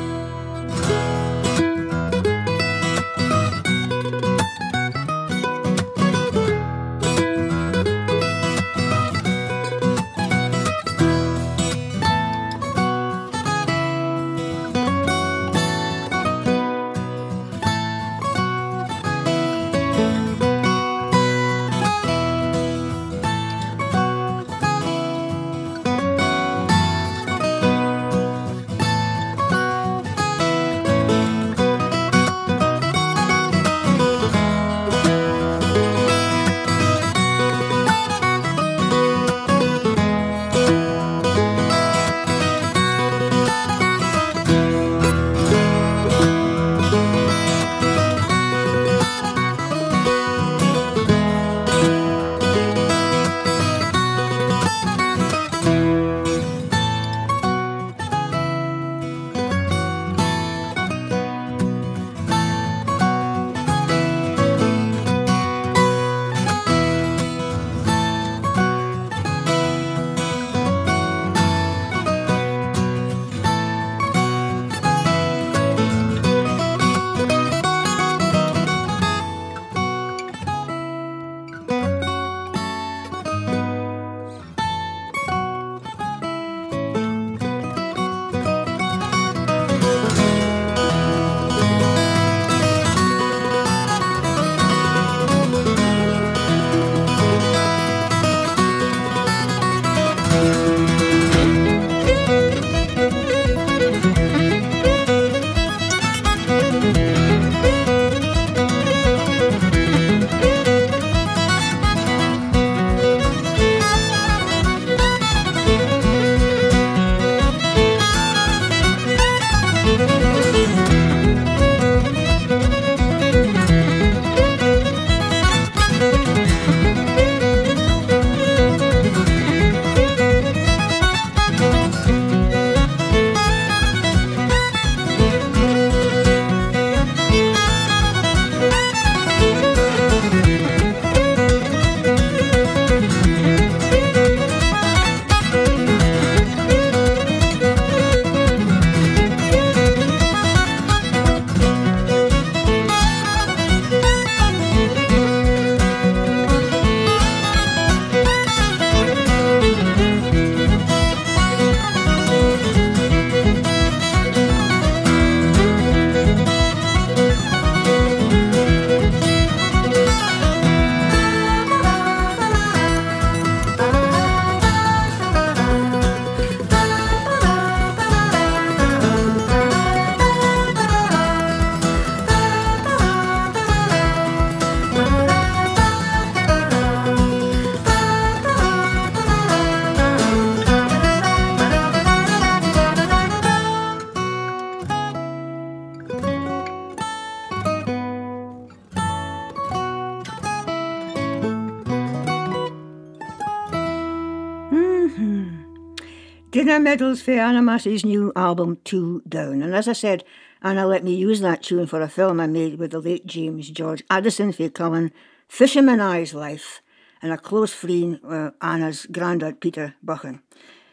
S1: For Animas's new album, Two Down. And as I said, Anna let me use that tune for a film I made with the late James George Addison for Cullen, Fisherman Eyes Life, and a close friend uh, Anna's granddad, Peter Buchan.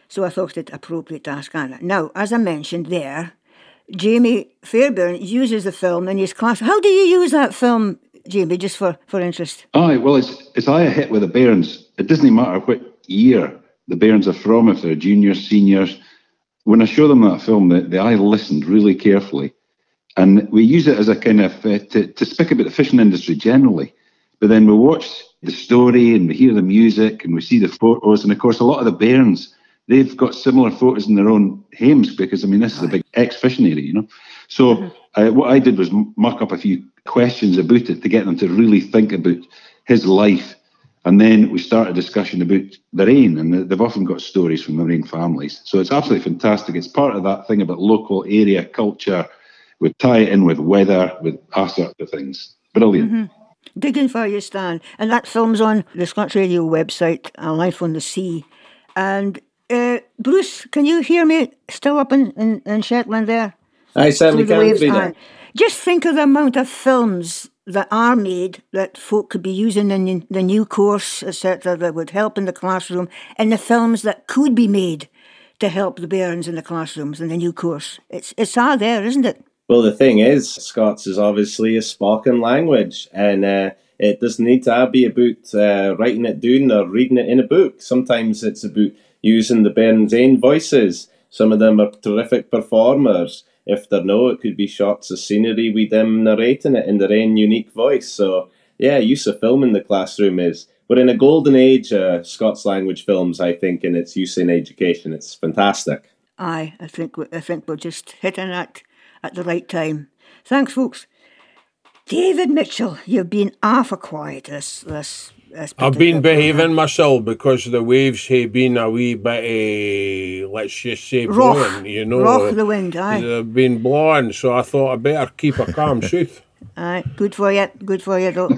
S1: So I thought it appropriate to ask Anna. Now, as I mentioned there, Jamie Fairbairn uses the film in his class. How do you use that film, Jamie, just for, for interest?
S5: Aye, well, it's, it's I a hit with the Bairns. It doesn't matter what year the Bairns are from, if they're juniors, seniors. When I show them that film, the, the eye listened really carefully. And we use it as a kind of, uh, to, to speak about the fishing industry generally. But then we watch the story and we hear the music and we see the photos. And of course, a lot of the Bairns, they've got similar photos in their own homes because, I mean, this is a big ex fishing area, you know. So mm-hmm. uh, what I did was muck up a few questions about it to get them to really think about his life and then we start a discussion about the rain, and they've often got stories from marine families. So it's absolutely fantastic. It's part of that thing about local area culture. We tie it in with weather, with all sorts of things. Brilliant. Mm-hmm.
S1: Digging for you, Stan. And that film's on the Scots Radio website, A Life on the Sea. And uh, Bruce, can you hear me still up in, in, in Shetland there?
S6: I certainly can.
S1: Just think of the amount of films that are made that folk could be using in the new course, etc., that would help in the classroom, and the films that could be made to help the bairns in the classrooms in the new course. It's it's all there, isn't it?
S6: Well, the thing is, Scots is obviously a spoken language, and uh, it doesn't need to be about uh, writing it down or reading it in a book. Sometimes it's about using the bairns' own voices. Some of them are terrific performers if they're no, it could be shots of scenery with them narrating it in their own unique voice. So yeah, use of film in the classroom is we're in a golden age uh, Scots language films, I think, in its use in education. It's fantastic.
S1: Aye, I think I think we're just hitting it at the right time. Thanks, folks. David Mitchell, you've been awful quiet this this
S4: I've been behaving myself because the waves have been a wee bit, uh, let's just say,
S1: rough,
S4: blowing, you know.
S1: Rough the wind, aye.
S4: They've been blowing, so I thought I'd better keep a calm (laughs) south.
S1: Aye, good for you, good for you, though.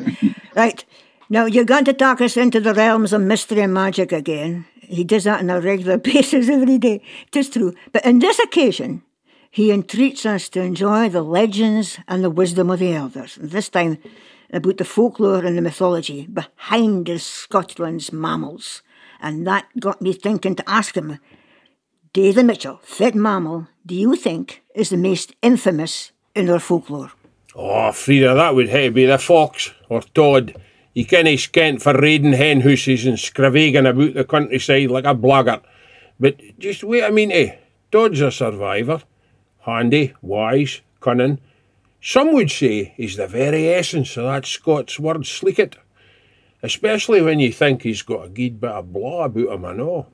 S1: right, now you're going to talk us into the realms of mystery and magic again. He does that on a regular (laughs) basis every day. It is true. But on this occasion, he entreats us to enjoy the legends and the wisdom of the elders. And this time, about the folklore and the mythology behind the Scotland's mammals. And that got me thinking to ask him, David Mitchell, fit mammal, do you think is the most infamous in our folklore?
S4: Oh, Frieda, that would have to be the fox or Todd. He can't skent for raiding hen houses and scravagging about the countryside like a blackguard. But just wait a minute, eh? Todd's a survivor. Handy, wise, cunning, some would say he's the very essence of that Scots word sleekit, especially when you think he's got a good bit of blaw about him, I know.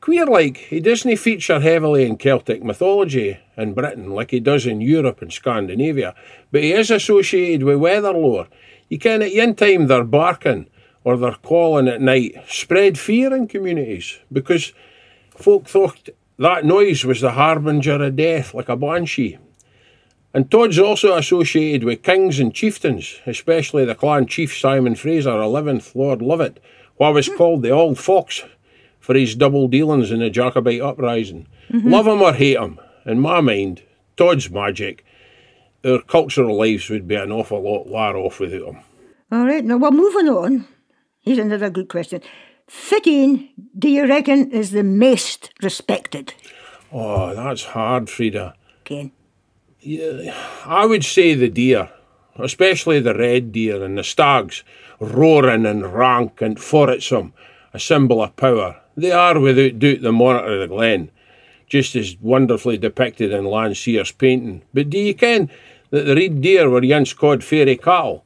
S4: Queer like, he doesn't feature heavily in Celtic mythology in Britain like he does in Europe and Scandinavia, but he is associated with weather lore. You can at one time they're barking or they're calling at night spread fear in communities because folk thought that noise was the harbinger of death like a banshee. And Todd's also associated with kings and chieftains, especially the clan chief Simon Fraser, 11th Lord Lovat, who was called the Old Fox for his double dealings in the Jacobite uprising. Mm-hmm. Love him or hate him, in my mind, Todd's magic, our cultural lives would be an awful lot far off without him.
S1: All right, now we're moving on. Here's another good question. Fitting, do you reckon, is the most respected?
S4: Oh, that's hard, Frieda.
S1: Ken.
S4: I would say the deer, especially the red deer and the stags, roaring and rank and foretsome, a symbol of power. They are without doubt the monarch of the glen, just as wonderfully depicted in Landseer's painting. But do you ken that the red deer were once called fairy cattle?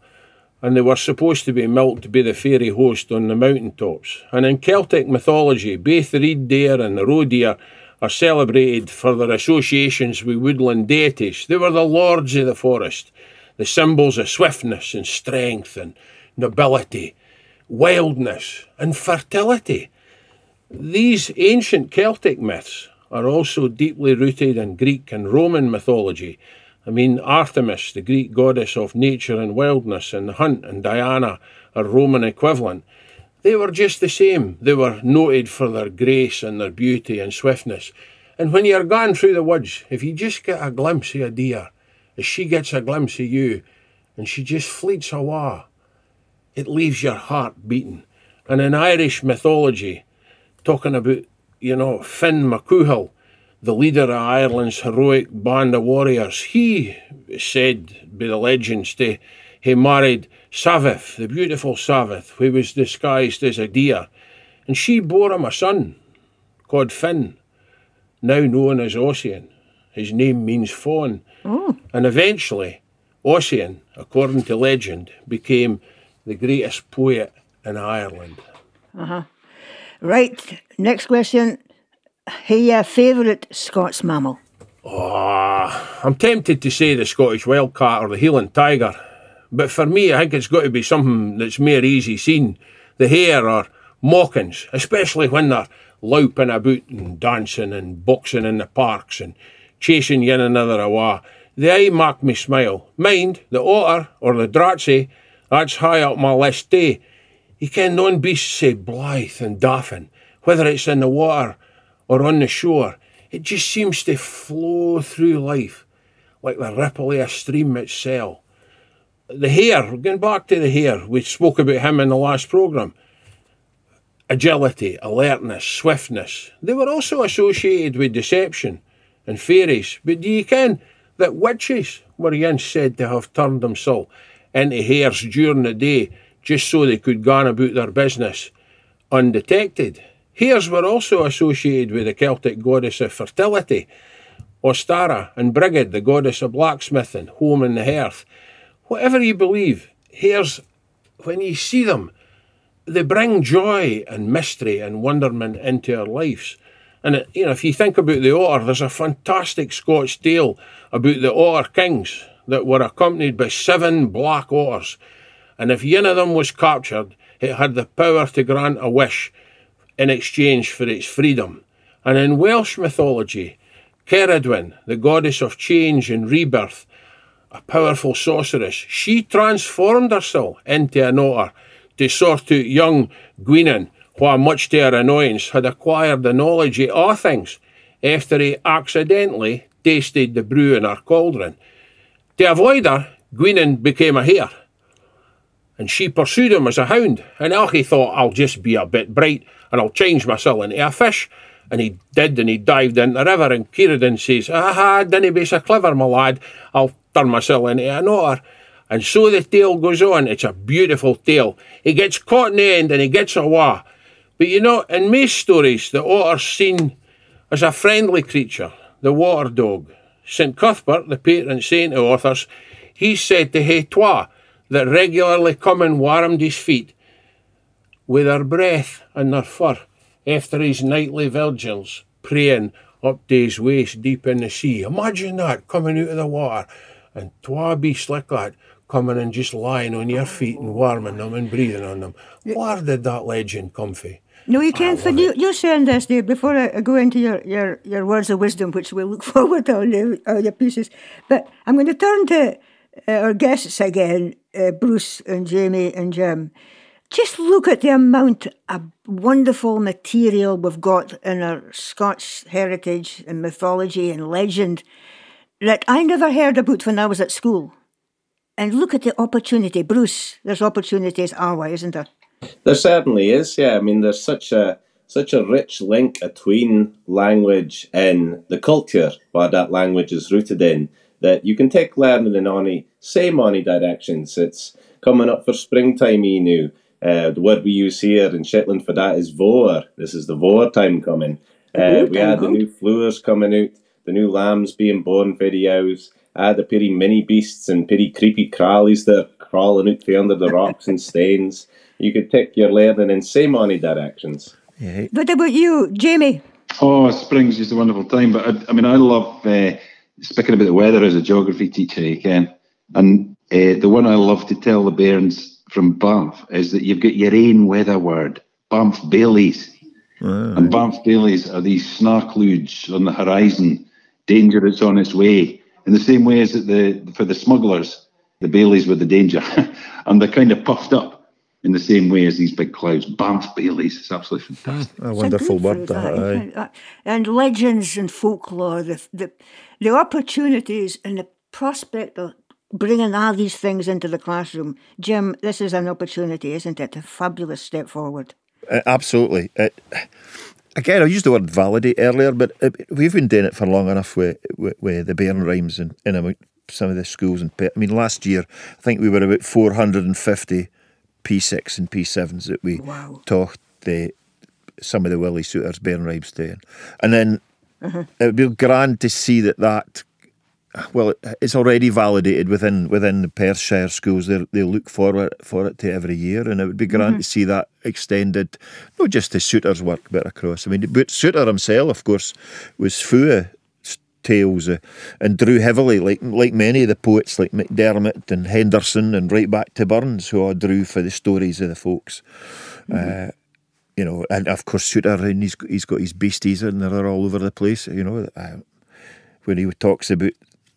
S4: and they were supposed to be milked by the fairy host on the mountain tops. And in Celtic mythology, both the red deer and the roe deer are celebrated for their associations with woodland deities. They were the lords of the forest, the symbols of swiftness and strength and nobility, wildness and fertility. These ancient Celtic myths are also deeply rooted in Greek and Roman mythology. I mean, Artemis, the Greek goddess of nature and wildness, and the hunt, and Diana, a Roman equivalent. They were just the same. They were noted for their grace and their beauty and swiftness. And when you're going through the woods, if you just get a glimpse of a deer, as she gets a glimpse of you, and she just fleets away, it leaves your heart beating. And in Irish mythology, talking about, you know, Finn McCouhall, the leader of Ireland's heroic band of warriors, he said by the legends to he married Savith, the beautiful Savith, who was disguised as a deer, and she bore him a son called Finn now known as Ossian. His name means fawn.
S1: Oh.
S4: And eventually, Ossian, according to legend, became the greatest poet in Ireland. Uh-huh.
S1: Right, next question. Hey, your favourite Scots mammal?
S4: Oh, I'm tempted to say the Scottish wildcat or the Highland tiger, but for me, I think it's got to be something that's more easy seen. The hare or mockings, especially when they're louping about and dancing and boxing in the parks and chasing one another away. They make me smile. Mind, the otter or the dratsy, that's high up my list eh? too. You can none beasts say blithe and daffin, whether it's in the water or on the shore. It just seems to flow through life like the ripple of a stream itself. The hare, going back to the hare, we spoke about him in the last programme agility, alertness, swiftness. They were also associated with deception and fairies. But do you ken that witches were once said to have turned themselves into hares during the day just so they could go about their business undetected? Hares were also associated with the Celtic goddess of fertility, Ostara, and Brigid, the goddess of blacksmithing, home and the hearth. Whatever you believe, here's when you see them, they bring joy and mystery and wonderment into our lives. And you know, if you think about the otter, there's a fantastic Scotch tale about the otter kings that were accompanied by seven black otters. And if one of them was captured, it had the power to grant a wish in exchange for its freedom. And in Welsh mythology, Ceridwen, the goddess of change and rebirth, a powerful sorceress, she transformed herself into an otter to sort out young Gwynn, who, much to her annoyance, had acquired the knowledge of all things after he accidentally tasted the brew in her cauldron. To avoid her, Gwynn became a hare, and she pursued him as a hound, and oh, Alchie thought, I'll just be a bit bright, and I'll change myself into a fish. And he did, and he dived in the river, and Kieran says, Aha, dinna be so clever, my lad, I'll turn myself into an otter. And so the tale goes on. It's a beautiful tale. He gets caught in the end and he gets away. But you know, in most stories, the otter's seen as a friendly creature, the water dog. St. Cuthbert, the patron saint of authors, he said to hae twa that regularly come and warmed his feet with their breath and their fur after his nightly vigils, praying up to his waist deep in the sea. Imagine that coming out of the water and twa beasts like that coming and just lying on your feet and warming them and breathing on them. Where did that legend come from?
S1: No, you can't.
S4: love
S1: you, you're saying this, Dave, before I go into your, your, your words of wisdom, which we'll look (laughs) forward to on the, all your pieces. But I'm going to turn to uh, our guests again, uh, Bruce and Jamie and Jim. Just look at the amount of wonderful material we've got in our Scots heritage and mythology and legend that I never heard about when I was at school. And look at the opportunity. Bruce, there's opportunities our way, isn't there?
S6: There certainly is, yeah. I mean, there's such a such a rich link between language and the culture where that language is rooted in that you can take learning in any same any directions. It's coming up for springtime, you. Uh, the word we use here in Shetland for that is vor. This is the vor time coming. Uh, we had the new flowers coming out, the new lambs being born for the owls. Ah, the pretty mini beasts and pretty creepy crawlies that are crawling out from under the rocks and stains. You could take your learning in same many directions.
S1: What about you, Jamie?
S5: Oh, spring's just a wonderful time. But I, I mean, I love uh, speaking about the weather as a geography teacher, you can. And uh, the one I love to tell the bairns from Banff is that you've got your own weather word, Banff bailies. And Banff bailies are these snarkludes on the horizon, danger that's on its way. In the same way as that the for the smugglers, the Baileys were the danger, (laughs) and they're kind of puffed up. in the same way as these big clouds. Banff bailies, it's absolutely fantastic.
S8: Hmm, a wonderful
S1: a
S8: word,
S1: good
S8: that. aye.
S1: Eh? Uh, and legends and folklore, the, the, the opportunities and the prospect of bringing all these things into the classroom. Jim, this is an opportunity, isn't it? A fabulous step forward.
S8: Uh, absolutely. It, again, I used the word validate earlier, but we've been doing it for long enough with, with, with the Bairn Rhymes and in about some of the schools. And I mean, last year, I think we were about 450 P6 and P7s that we
S1: Wow.
S8: taught the, some of the Willie Soutar's Bairn Rhymes to. And then mm-hmm. it would be grand to see that that well, it's already validated within within the Perthshire schools. They they look forward for it to every year, and it would be grand to see that extended, not just to Soutar's work, but across. I mean, but Soutar himself, of course, was full of tales uh, and drew heavily, like like many of the poets, like MacDiarmid and Henryson, and right back to Burns, who all drew for the stories of the folks. Uh, you know, and of course Soutar, and he's he's got his beasties, and they're all over the place. You know, uh, when he talks about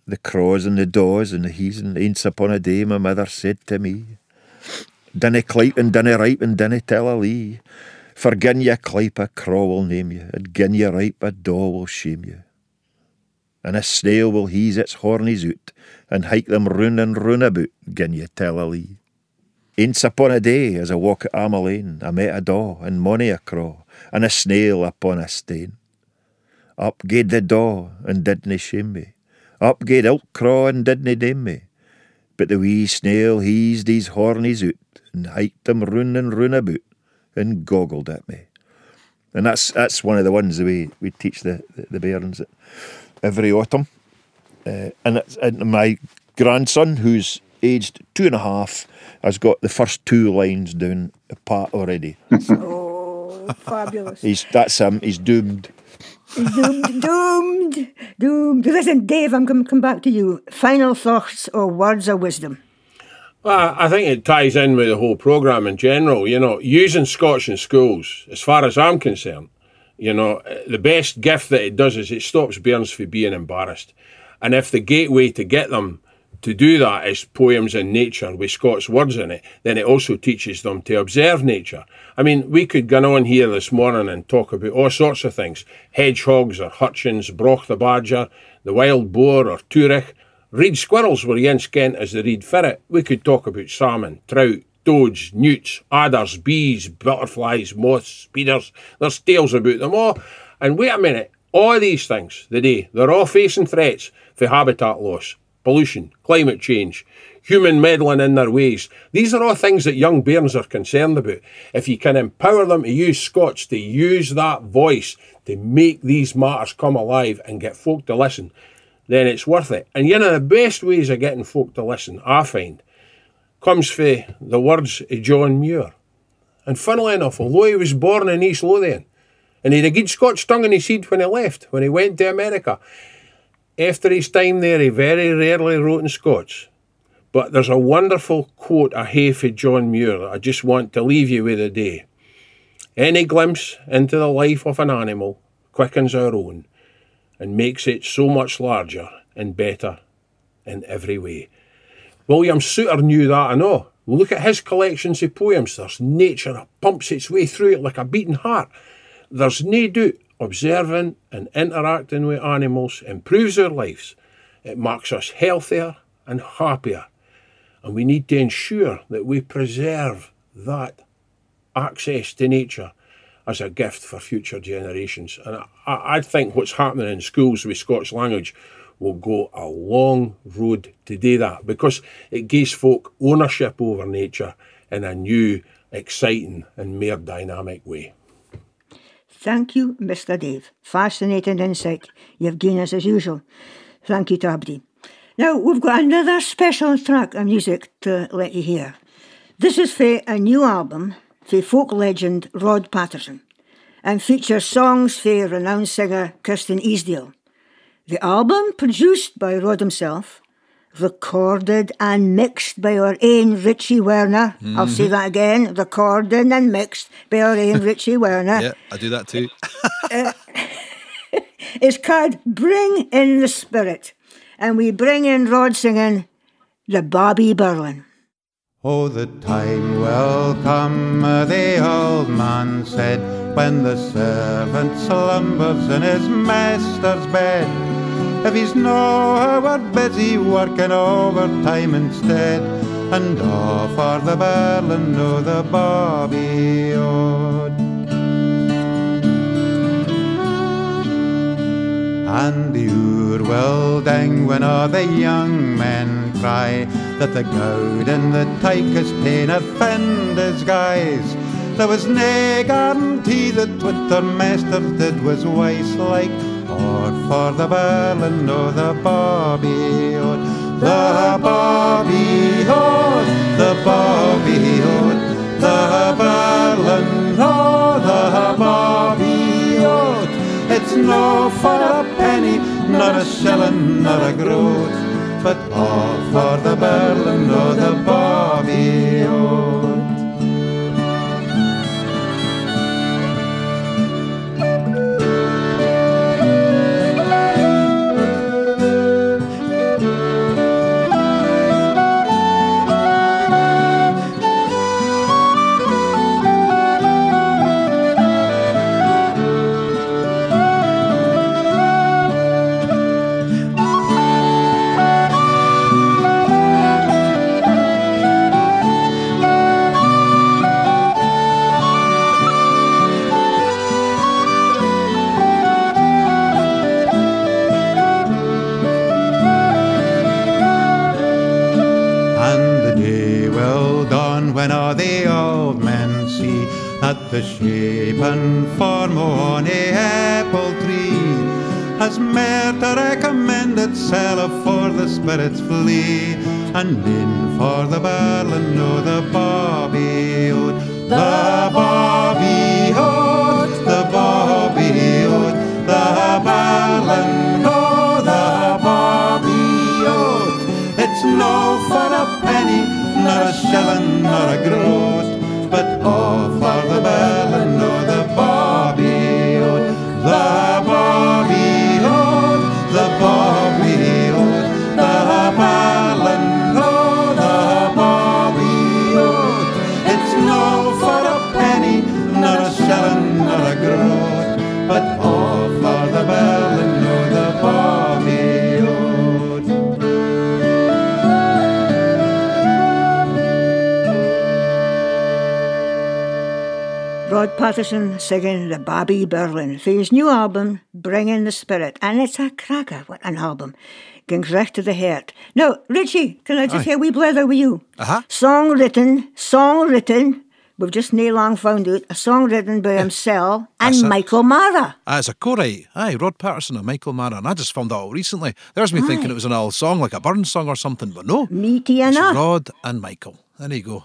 S8: the craws and the daws and the he's and aince upon a day my mother said to me, Dinna clipe and dinna ripe and dinna tell a lee. For gin ye clipe a craw will name you, and gin ye ripe a daw will shame you. And a snail will hease its hornies out, and hike them roon and roon about, gin ye tell a lee. Aince upon a day, as I walk at Armalane, I met a daw and mony a craw, and a snail upon a stane. Up gaed the daw, and didna shame me. Up gaed ilk craw, and didna dame me. But the wee snail heased his hornies out, and hiked them roon and roon about, and goggled at me. And that's that's one of the ones that we, we teach the, the, the bairns every autumn. Uh, and, it's, and my grandson, who's aged two and a half, has got the first two lines down pat already. (laughs)
S1: Oh, fabulous.
S8: He's that's him. He's doomed.
S1: Doomed, doomed, doomed. Listen, Dave, I'm going to come back to you. Final thoughts or words of wisdom?
S4: Well, I think it ties in with the whole programme in general. You know, using Scots in schools, as far as I'm concerned, you know, the best gift that it does is it stops bairns from being embarrassed. And if the gateway to get them to do that is poems in nature with Scots words in it, then it also teaches them to observe nature. I mean, we could go on here this morning and talk about all sorts of things hedgehogs or hutchins, broch the badger, the wild boar or turich. Reed squirrels were yen skent as the reed ferret. We could talk about salmon, trout, toads, newts, adders, bees, butterflies, moths, speeders. There's tales about them all. And wait a minute, all these things today, they're all facing threats for habitat loss, pollution, climate change, human meddling in their ways. These are all things that young bairns are concerned about. If you can empower them to use Scots, to use that voice to make these matters come alive and get folk to listen, then it's worth it. And one of the best ways of getting folk to listen, I find, comes from the words of John Muir. And funnily enough, although he was born in East Lothian, and he had a good Scotch tongue in his head when he left, when he went to America, after his time there, he very rarely wrote in Scots. But there's a wonderful quote I have for John Muir that I just want to leave you with today. Any glimpse into the life of an animal quickens our own and makes it so much larger and better in every way. William Soutar knew that, I know. Look at his collections of poems. There's nature that pumps its way through it like a beating heart. There's no doubt observing and interacting with animals improves our lives. It makes us healthier and happier. And we need to ensure that we preserve that access to nature as a gift for future generations. And I, I think what's happening in schools with Scots language will go a long road to do that because it gives folk ownership over nature in a new, exciting, and more dynamic way.
S1: Thank you, Mr. Dave. Fascinating insight you've given us as usual. Thank you, Tabdi. Now, we've got another special track of music to let you hear. This is for a new album for folk legend Rod Paterson and features songs for renowned singer Kirsten Easdale. The album, produced by Rod himself, recorded and mixed by our own Richie Werner. I'll say mm-hmm. that again recorded and mixed by our own (laughs) Richie Werner.
S3: Yeah, I do that too.
S1: Uh, (laughs) it's called Bring in the Spirit. And we bring in Rod singing the Bobby Berlin.
S9: Oh, the time will come, uh, the old man said, when the servant slumbers in his master's bed. If he's no we're busy working overtime instead, and off for the Berlin o the Bobby Ode. And the ure will ding when all the young men cry that the goud and the tychus pain offend his guys. There was nae guarantee that what their masters did was wise like or for the Berlin or the Bobby Ode. The Bobby Ode, the Bobby Ode, the Berlin, or the Bobby no for a penny, not a shilling, not a groat, but all for the Berlin or the Bobby Ode. That the and form on a apple tree. Has merit to recommend itself for the spirits flee, and in for the Berlin o the Bobby Ode, the Bobby Ode, the Bobby Ode, the Berlin o the Bobby Ode. It's no for a penny, not a shilling, not a groat, but all for the Berlin
S1: Paterson singing the Bobby Berlin for his new album, Bringing the Spirit. And it's a cracker, what an album. Gings recht to the heart. Now, Richie, can I just
S3: Aye.
S1: hear we wee blether with you?
S3: Uh-huh.
S1: Song written, song written, we've just nae long found out, a song written by himself and
S3: That's.
S1: Michael Marra.
S3: Ah, it's a co-write. Aye, Rod Paterson and Michael Marra. And I just found that out recently. There's me thinking it was an old song, like a Burns song or something, but no.
S1: Meaty
S3: It's
S1: enough.
S3: Rod and Michael. There you go.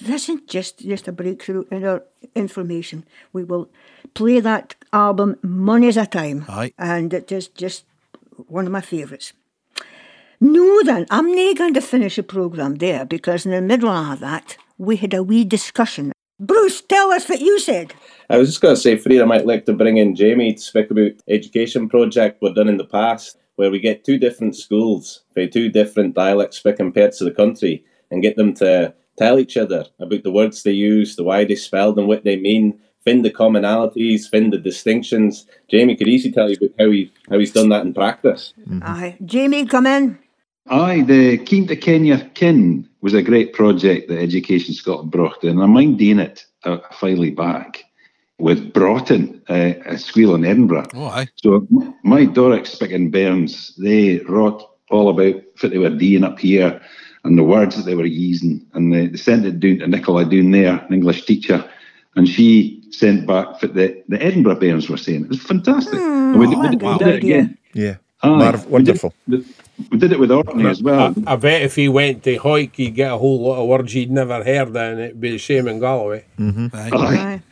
S1: This isn't just, just a breakthrough in our information. We will play that album many's a time.
S3: Aye.
S1: And it is just one of my favourites. No, then, I'm not going to finish the programme there because in the middle of that, we had a wee discussion. Bruce, tell us what you said.
S6: I was just going to say, Frieda I might like to bring in Jamie to speak about education project we've done in the past, where we get two different schools for two different dialects speaking parts of the country and get them to tell each other about the words they use, the why they spell them, what they mean, find the commonalities, find the distinctions. Jamie could easily tell you about how he how he's done that in practice.
S1: Aye. Jamie, come in.
S5: Aye, the Keen to Kenya Kin was a great project that Education Scotland brought in. I mind doing it a a while back with Broughton, uh, a school in Edinburgh.
S3: Oh, aye.
S5: So my Doric speaking Burns, they wrote all about what they were doing up here and the words that they were using. And they, they sent it down to Nicola down there, an English teacher, and she sent back what the, the Edinburgh bairns were saying. It was fantastic. Hmm, and we, did- we did- we
S1: good
S5: did it
S1: idea.
S5: again.
S8: Yeah.
S5: Aye.
S8: Marv-
S5: We did-
S8: wonderful.
S5: We did it with Orkney as well.
S4: I, I bet if he went to Hawick, he'd get a whole lot of words he'd never heard, and it'd be the same in Galloway. Mm-hmm.
S3: Aye.
S5: Aye,
S1: Aye.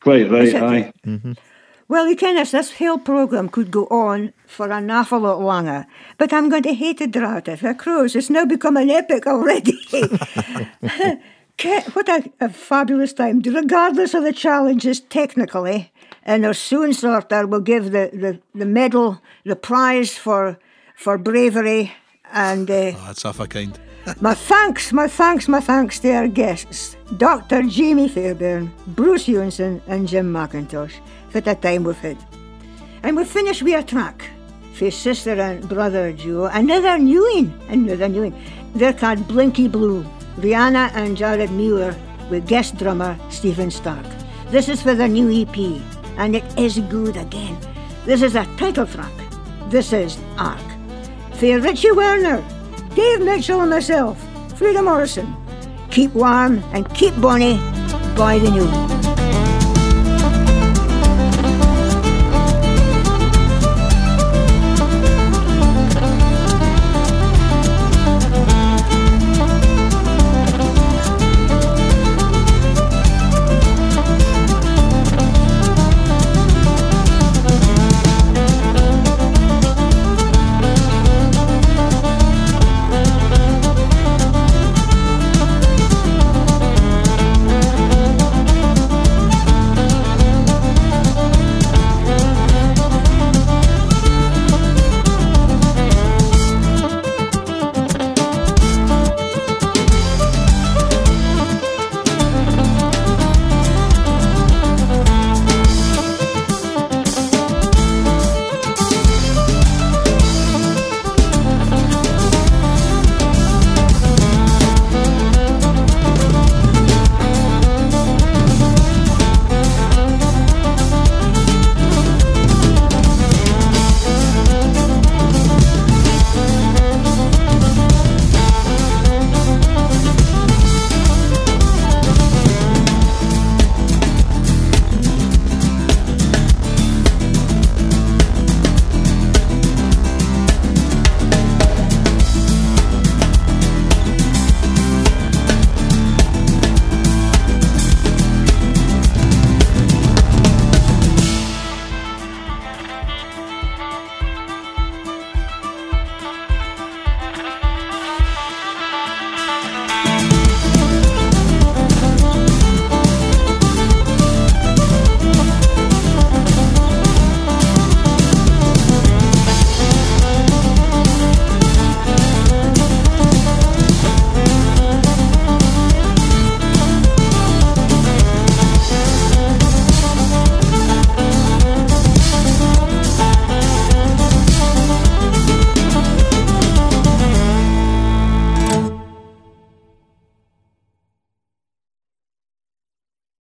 S5: quite right.
S1: Is it? Well, you can, this whole programme could go on for an awful lot longer, but I'm going to hate to draw it for crows. It's now become an epic already. (laughs) (laughs) What a, a fabulous time. Regardless of the challenges technically, and our soon sorter will give the, the, the medal, the prize for for bravery and uh,
S3: Oh, that's half a kind. (laughs)
S1: my thanks, my thanks, my thanks to our guests, Dr. Jamie Fairbairn, Bruce Eunson, and Jim Macintosh, for the time we've had. And we finished with a track for sister and brother duo, another new one, another new one. They're called Blinky Blue, Rihanna and Jared Muir with guest drummer Stephen Stark. This is for their new EP, and it is good again. This is a title track. This is Ark. For Richie Werner, Dave Mitchell and myself, Frieda Morrison. Keep warm and keep bonny by the new.